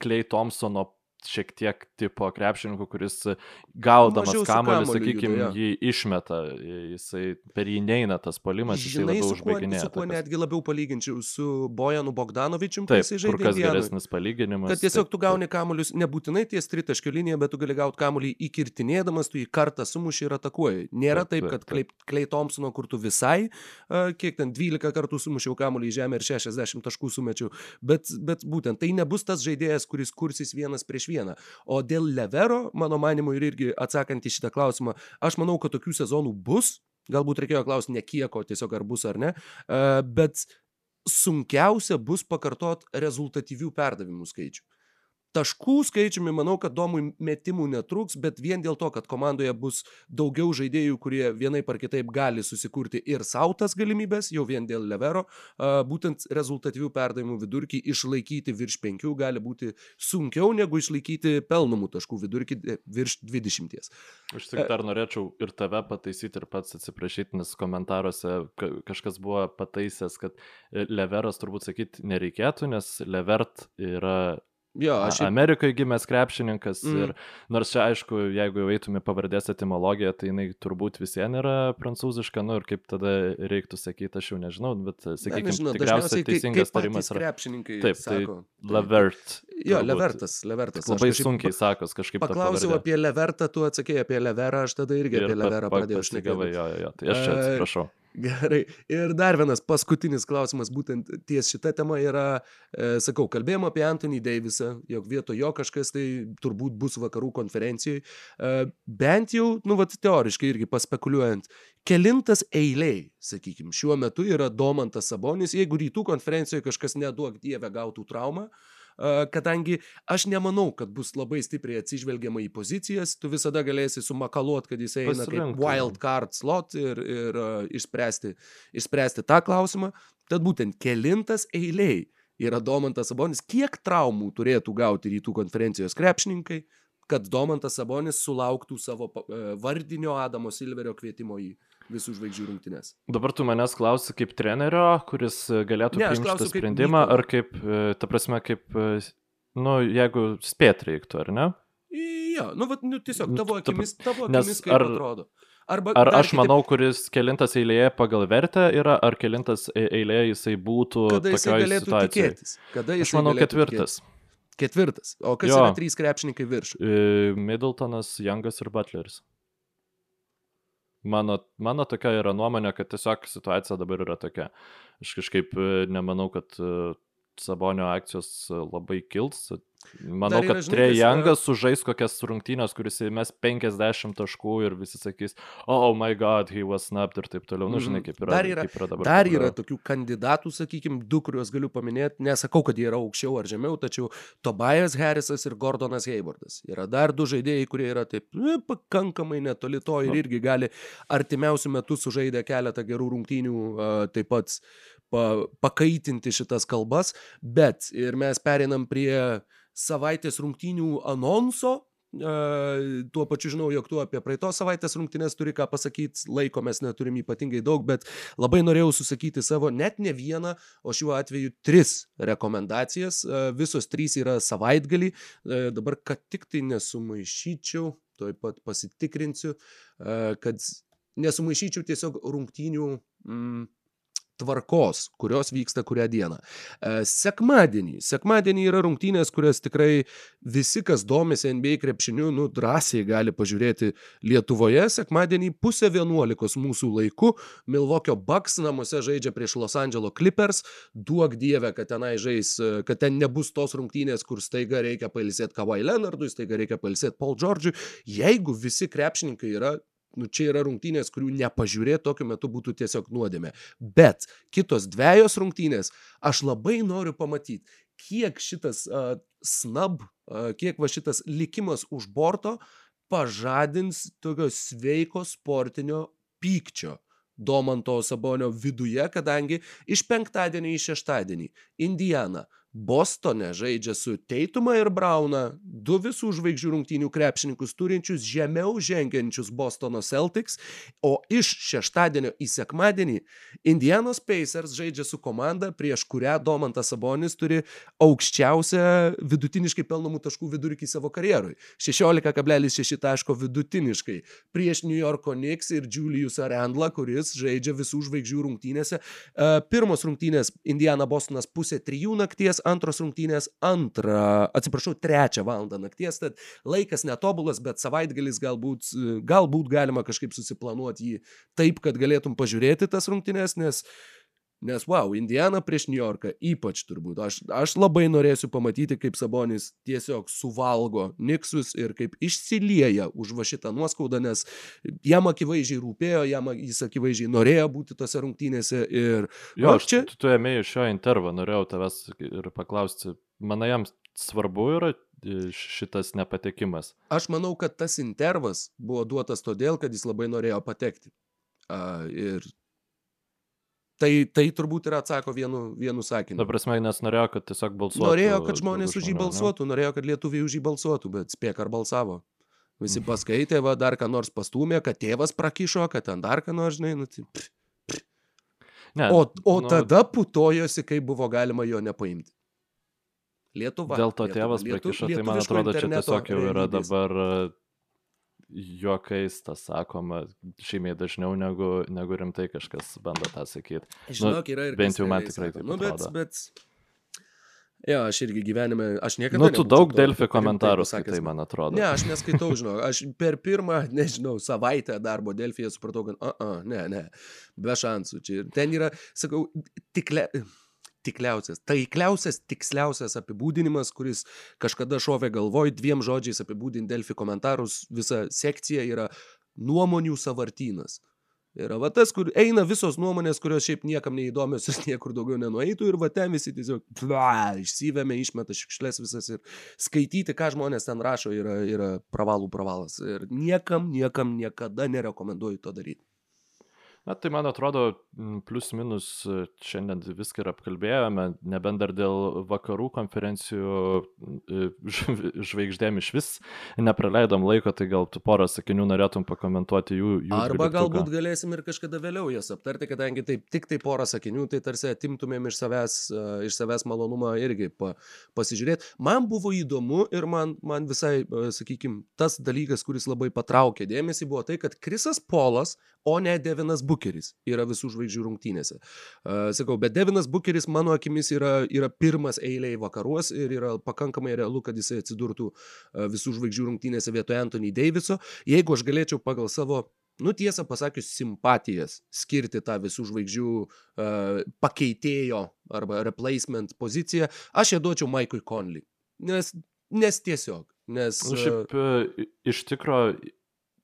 Klei Thompsono šiek tiek tipo krepšininkų, kuris gaudamas kamuolį, sakykime, juda, jo. jį išmeta, jisai per jį neina tas polimas, jisai Žinai, labiau su kuo, užbaiginėja. kuo atakas. netgi labiau palyginčiau su Bojanu Bogdanovičium, Taip, jisai kur žaidė. kas Indianoj. geresnis palyginimas. Kad tiesiog tu gauni kamuolius nebūtinai ties tritaškio linija, bet tu gali gauti kamuolį įkirtinėdamas, tu jį kartą sumuši ir atakuoji. Nėra Taip, kad Klei, Klei Thompsono, kur tu visai, kiek ten 12 kartų sumušiau kamuolį į žemę ir 60 taškų sumečiau, bet, bet būtent tai nebus tas žaidėjas, kuris kursis vienas prieš vieną. O dėl Levero, mano manimu, ir irgi atsakant į šitą klausimą, aš manau, kad tokių sezonų bus. Galbūt reikėjo klausti ne kiek, o tiesiog ar bus ar ne. Bet sunkiausia bus pakartot rezultatyvių perdavimų skaičių. Taškų skaičiumi manau, kad domui metimų netruks, bet vien dėl to, kad komandoje bus daugiau žaidėjų, kurie vienaip ar kitaip gali susikurti ir sautas galimybės, jau vien dėl levero, būtent rezultatyvių perdavimų vidurkį išlaikyti virš 5 gali būti sunkiau negu išlaikyti pelnomų taškų vidurkį virš 20. Aš tik dar norėčiau ir tave pataisyti ir pats atsiprašyti, nes komentaruose ka- kažkas buvo pataisęs, kad e, Leveras turbūt sakyti nereikėtų, nes Levert yra Jo, aš šiaip- Amerikoje gimęs krepšininkas Mm. ir nors čia aišku, jeigu jau eitume pavardės etimologiją, tai jinai turbūt visiems yra prancūziška, nu ir kaip tada reiktų sakyti, aš jau nežinau, bet sakykime, nežinau, tikriausiai teisingas tarimas yra krepšininkai Taip, tai sako. Lavert. Jo, turbūt. Levertas, Levertas. Aš Labai kažkaip sunkiai sakos kažkaip. Paklausiau apie Levertą, tu atsakėjai apie Leverą, aš tada irgi apie pa- Leverą pa- pradėjau šnekėti. Jo, jo, jo. Tai aš čia atsiprašau. Gerai. Ir dar vienas paskutinis klausimas, būtent ties šita tema yra, e, sakau, kalbėjom apie Anthony Davisą, jog vietoj jo kažkas tai turbūt bus vakarų konferencijoje. E, bent jau, nu, vat, teoriškai irgi paspekuliuojant, kelintas eiliai, sakykime, šiuo metu yra Domantas Sabonis, jeigu rytų konferencijoje kažkas neduok dievę gautų traumą. e, Kadangi aš nemanau, kad bus labai stipriai atsižvelgiama į pozicijas, tu visada galėsi sumakaluot, kad jis eina kaip Pasirinkti. wild card slot ir, ir išspręsti, išspręsti tą klausimą. Tad būtent kelintas eiliai yra Domantas Sabonis, kiek traumų turėtų gauti rytų konferencijos krepšininkai, kad Domantas Sabonis sulauktų savo e, vardinio Adamo Silverio kvietimo į visų žvaigždžių rungtynes. Dabar tu manęs klausi kaip trenerio, kuris galėtų Ne, aš priimti šitą kaip sprendimą, Mykolo. ar kaip, e, ta prasme, kaip, e, nu, jeigu spėt reiktų, ar ne? Jo, nu, vat, nu tiesiog Nu, tavo ta- akimis, tavo akimis kaip ar- atrodo. Arba Ar aš kitaip, manau, kuris kelintas eilėje pagal vertę yra, ar kelintas e- eilėje jisai būtų kada jisai galėtų situacijoje? tikėtis. Kada Aš jisai manau galėtų ketvirtas. Tikėtis. Ketvirtas. O kas Jo. yra trys krepšininkai virš? Middletonas, Youngas ir Butleris. Mano, mano tokia yra nuomonė, kad tiesiog situacija dabar yra tokia. Aš kažkaip e, nemanau, kad e, Sabonio akcijos e, labai kils. Manau, yra, kad Trey Youngas sužais kokias rungtynės, kuris įmes 50 taškų ir visi sakys, oh my god, he was snapped ir taip toliau. Nu, žinai, Mhm. kaip yra, Dar yra- kaip yra dabar. Dar yra tokių kandidatų, sakykime, du, kuriuos galiu paminėti. Nesakau, kad jie yra aukščiau ar žemiau, tačiau Tobias Harrisas ir Gordonas Haywardas. Yra dar du žaidėjai, kurie yra taip e, pakankamai netoli to ir Nu. irgi gali artimiausių metų sužaidę keletą gerų rungtynių a, taip pat pa, pakaitinti šitas kalbas. Bet ir mes perinam prie savaitės rungtynių anonso. Uh, tuo pačiu žinau, jog tu apie praeitos savaitės rungtynės turi ką pasakyti, laiko mes neturim ypatingai daug, bet labai norėjau susakyti savo net ne vieną, o šiuo atveju tris rekomendacijas. Uh, visos trys yra savaitgalį. Uh, dabar, kad tik tai nesumaišyčiau, tuoj pat pasitikrinsiu, kad nesumaišyčiau tiesiog rungtynių mm, tvarkos, kurios vyksta kurią dieną. E, Sekmadienį. Sekmadienį yra rungtynės, kurias tikrai visi, kas domisi NBA krepšiniu, nu, drąsiai gali pažiūrėti Lietuvoje. Sekmadienį pusę vienuolikos mūsų laiku Milvokio Bucks namuose žaidžia prieš Los Angeles Clippers. Duok dievę, kad tenai žais, e, kad ten nebus tos rungtynės, kur staiga reikia pailsėti Kawhi Leonardui, staiga reikia pailsėti Paul George'ui. Jeigu visi krepšininkai yra nu, čia yra rungtynės, kurių nepažiūrėti tokiu metu būtų tiesiog nuodėmė. Bet kitos dviejos rungtynės, aš labai noriu pamatyti, kiek šitas uh, snab, uh, kiek va šitas likimas už borto pažadins tokio sveiko sportinio pykčio. Domanto Sabonio viduje, kadangi iš penktadienio į šeštadienį Indiana Bostone žaidžia su Teitumą ir Brauną, du visų žvaigždžių rungtynių krepšininkus turinčius žemiau žengiančius Bostono Celtics, o iš šeštadienio į sekmadienį Indianos Pacers žaidžia su komanda, prieš kurią Domantas Sabonis turi aukščiausią vidutiniškai pelnomų taškų vidurkį savo karjerui. 16,6 taško vidutiniškai prieš New Yorko Knicks ir Julius Arendla, kuris žaidžia visų žvaigždžių rungtynėse. E, Pirmos rungtynės Indiana Bostonas pusė trijų nakties, antros rungtynės antrą, atsiprašau, trečią valandą nakties, tad laikas netobulas, bet savaitgalis galbūt, galbūt galima kažkaip susiplanuoti jį taip, kad galėtum pažiūrėti tas rungtynės, nes Nes, wow, Indiana prieš New Yorką ypač turbūt. Aš, aš labai norėsiu pamatyti, kaip Sabonis tiesiog suvalgo Niksus ir kaip išsilieja už va šitą nuoskaudą, nes jam akivaizdžiai rūpėjo, jam jis akivaizdžiai norėjo būti tose rungtynėse ir Jo, aš čia- tu, tu ėmėjai šio intervo, norėjau tavęs ir paklausti, manai jam svarbu yra e, šitas nepatekimas. aš manau, kad tas intervas buvo duotas todėl, kad jis labai norėjo patekti. Uh, ir tai, tai turbūt ir atsako vienu, vienu sakiniu. Ta prasme, nes norėjo, kad tiesiog balsuotų. Norėjo, kad žmonės už jį žmonių, ne? balsuotų, norėjo, kad lietuviai už jį balsuotų, bet spėk ar balsavo. Visi paskaitė, va, dar ką nors pastumė, kad tėvas prakišo, kad ten dar ką nors, žinai, nu, tai, pff. Ne, o, o nu, tada putojosi, kaip buvo galima jo nepaimti. Lietuva. Dėl to Lietuva, tėvas lietu- prakišo, tai man atrodo, čia tiesiog jau yra realybės. dabar juokais tas sakoma, žymiai dažniau negu, negu rimtai kažkas bando tą sakyti. Žinok, yra ir bent jau man tikrai taip nu, bet, bet... Jo, aš irgi gyvenime, aš niekada... Nu, tu daug Delfi komentarų skaitai, man atrodo. Ne, aš neskaitau, žinau, aš per pirmą, [laughs] nežinau, savaitę darbo Delfyje supratau, kad, a, a, ne, ne, be šansų čia. Ir ten yra, sakau, tikle, tikliausias, taikliausias, tiksliausias apibūdinimas, kuris kažkada šovė galvoj, dviem žodžiais apibūdinti Delfi komentarus, visa sekcija yra nuomonių savartynas. Yra va tas, kur eina visos nuomonės, kurios šiaip niekam neįdomios ir niekur daugiau nenueitų ir va ten visi tiesiog bla, išsivėmė, išmeta šiukšlės visas ir skaityti, ką žmonės ten rašo, yra, yra pravalų pravalas. Ir niekam, niekam niekada nerekomenduoju to daryti. Na, tai man atrodo, plus minus šiandien viską ir apkalbėjome, nebent dar dėl vakarų konferencijų [laughs] žvaigždėm iš vis nepraleidom laiko, tai gal tu porą sakinių norėtum pakomentuoti jų. jų Arba galbūt galėsim ir kažkada vėliau jas aptarti, kadangi taip tik tai porą sakinių, tai tarsi atimtumėm iš savęs, iš savęs malonumą irgi pa, pasižiūrėti. Man buvo įdomu ir man, man visai, sakykime, tas dalykas, kuris labai patraukė dėmesį, buvo tai, kad Krisas Polas o ne Devinas Bukeris yra visų žvaigždžių rungtynėse. Uh, sakau, bet Devinas Bukeris mano akimis yra, yra pirmas eiliai vakaruos ir yra pakankamai realu, kad jisai atsidurtų uh, visų žvaigždžių rungtynėse vietoje Anthony Daviso. Jeigu aš galėčiau pagal savo nu tiesą pasakius, simpatijas skirti tą visų žvaigždžių uh, pakeitėjo arba replacement poziciją, aš ją duočiau Maikui Conley. Nes, nes tiesiog. Nes, nu, šiaip, uh, iš tikrųjų,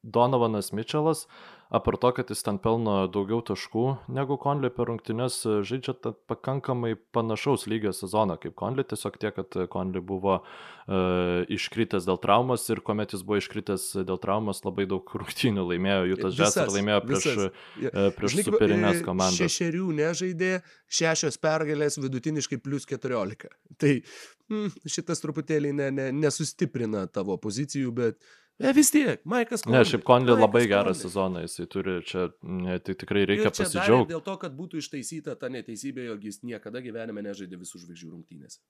Donovanas Mitčelas apart to, kad jis ten pelno daugiau taškų negu Konlį per rungtynes, žaidžia pakankamai panašaus lygio sezoną kaip Konlį, tiesiog tiek, kad Konlį buvo uh, iškritęs dėl traumos ir kuomet jis buvo iškritęs dėl traumos, labai daug [laughs] rungtynių laimėjo, Jutas Jazz ir laimėjo prieš, uh, prieš Žinai, superinės e, komandas. Šešerių nežaidė, šešios pergalės vidutiniškai plus 14. Tai mm, šitas truputėlį ne, ne, nesustiprina tavo pozicijų, bet E, vis tiek, Maikas Konley. Ne, šiaip Konley labai gerą sezoną, jisai turi čia, ne, tai tikrai reikia pasidžiaugti. Dėl to, kad būtų ištaisyta ta neteisybė, jog jis niekada gyvenime nežaidė visų žvaigždžių rungtynėse.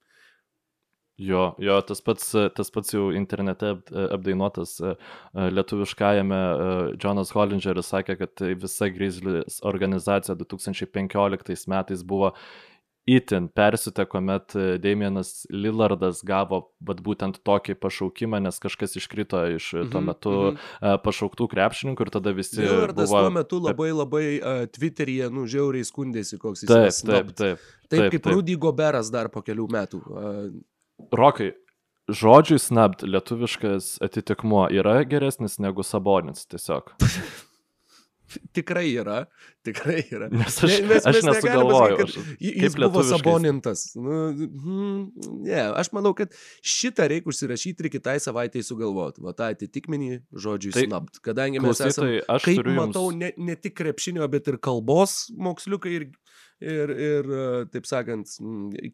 Jo, jo, tas pats, tas pats jau internete apdainuotas e, lietuviškajame Jonas Hollingeris sakė, kad visa Grizzlies organizacija 2015 metais buvo itin persitę, kuomet e, Damienas Lillardas gavo vat, būtent tokį pašaukimą, nes kažkas iškrito iš -hmm, tuo metu mm -hmm. pašauktų krepšininkų ir tada visi... Lillardas buvo... tuo metu labai labai uh, Twitteryje, nu, žiauriai skundėsi, koks jis yra. Taip, taip, taip. Taip, taip kaip taip. Rudy Goberas dar po kelių metų. Uh... Rokai, žodžiui snabt lietuviškas atitikmuo yra geresnis negu sabonis tiesiog. [laughs] Tikrai yra, tikrai yra. Nes aš, ne, mes, aš mes nesugalvoju. Pasakyti, jis buvo sabonintas. Nu, hmm, ne, aš manau, kad šitą reikia užsirašyti ir kitai savaitėjai sugalvoti. Va tą atitikmenį žodžiui tai, snabt. Kadangi mes esame, aš kaip jums... matau, ne, ne tik krepšinio, bet ir kalbos moksliukai ir, ir, ir taip sakant,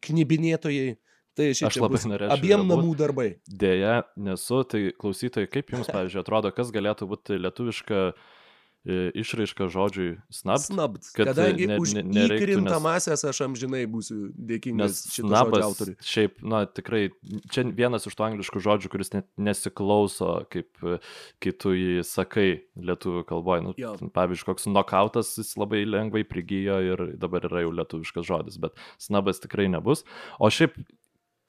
knibinėtojai. Tai aš labai norėčiau. Abiem namų darbai. Deja, nesu. Tai klausytojai, kaip jums, pavyzdžiui, atrodo, kas galėtų būti lietuviška uh, išraiška žodžiui. Snabt. Kad Kadangi ne, už ne, įkrintamasias aš amžinai būsiu dėkingas šitam autoriui. Šiaip, na, tikrai, čia vienas iš tų angliškų žodžių, kuris net nesiklauso, kaip kai tu jį sakai lietuvių kalboje. Nu, jo. pavyzdžiui, koks nokautas jis labai lengvai prigijo ir dabar yra jau lietuviškas žodis, bet snabas tikrai nebus. O šiaip,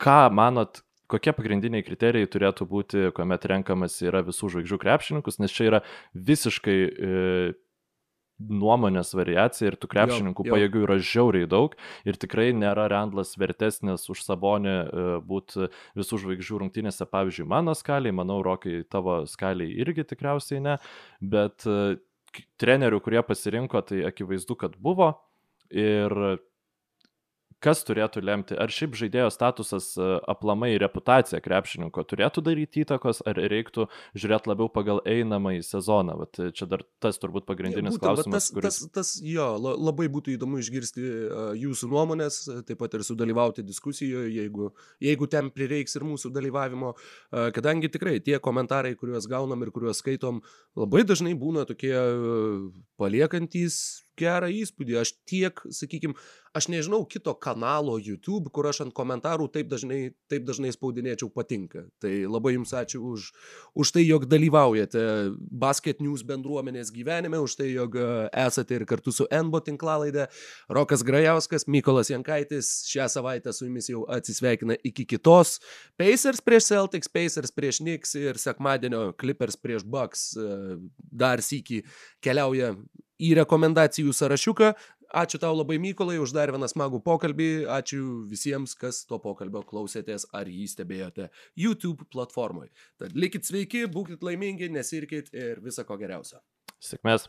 ką manot, kokie pagrindiniai kriterijai turėtų būti, kuomet renkamas yra visų žvaigždžių krepšininkus, nes čia yra visiškai e, nuomonės variacija ir tų krepšininkų jo, jo. pajėgių yra žiauriai daug ir tikrai nėra Randlas vertesnis už Sabonį e, būti visų žvaigždžių rungtynėse, pavyzdžiui, mano skaliai, manau, Rokai, tavo skaliai irgi tikriausiai ne, bet e, trenerių, kurie pasirinko, tai akivaizdu, kad buvo ir kas turėtų lemti? Ar šiaip žaidėjo statusas e, aplamai reputacija krepšininko turėtų daryti įtakos, ar reiktų žiūrėti labiau pagal einamą į sezoną? Vat e, čia dar tas turbūt pagrindinis Būtent, klausimas. Tas, kuris... tas, tas, jo, labai būtų įdomu išgirsti uh, jūsų nuomonės, taip pat ir sudalyvauti diskusijoje, jeigu, jeigu ten prireiks ir mūsų dalyvavimo, kadangi tikrai tie komentarai, kuriuos gaunam ir kuriuos skaitom, labai dažnai būna tokie paliekantis gerą įspūdį. Aš tiek, sakykime, aš nežinau kito kanalo YouTube, kur aš ant komentarų taip dažnai, taip dažnai spaudinėčiau patinka. Tai labai jums ačiū už, už tai, jog dalyvaujate Basket News bendruomenės gyvenime, už tai, jog e, esate ir kartu su NBO tinklalaidė. Rokas Grajauskas, Mykolas Jankaitis šią savaitę su jumis jau atsisveikina iki kitos. Pacers prieš Celtics, Pacers prieš Knicks ir sekmadienio Clippers prieš Bucks e, dar sįki keliauja į rekomendacijų sąrašiuką. Ačiū tau labai Mykolai už dar vieną smagų pokalbį. Ačiū visiems, kas to pokalbio klausėtės ar jį stebėjote YouTube platformoje. Tad likit sveiki, būkite laimingi, nesirkit ir viso ko geriausio. Sėkmės.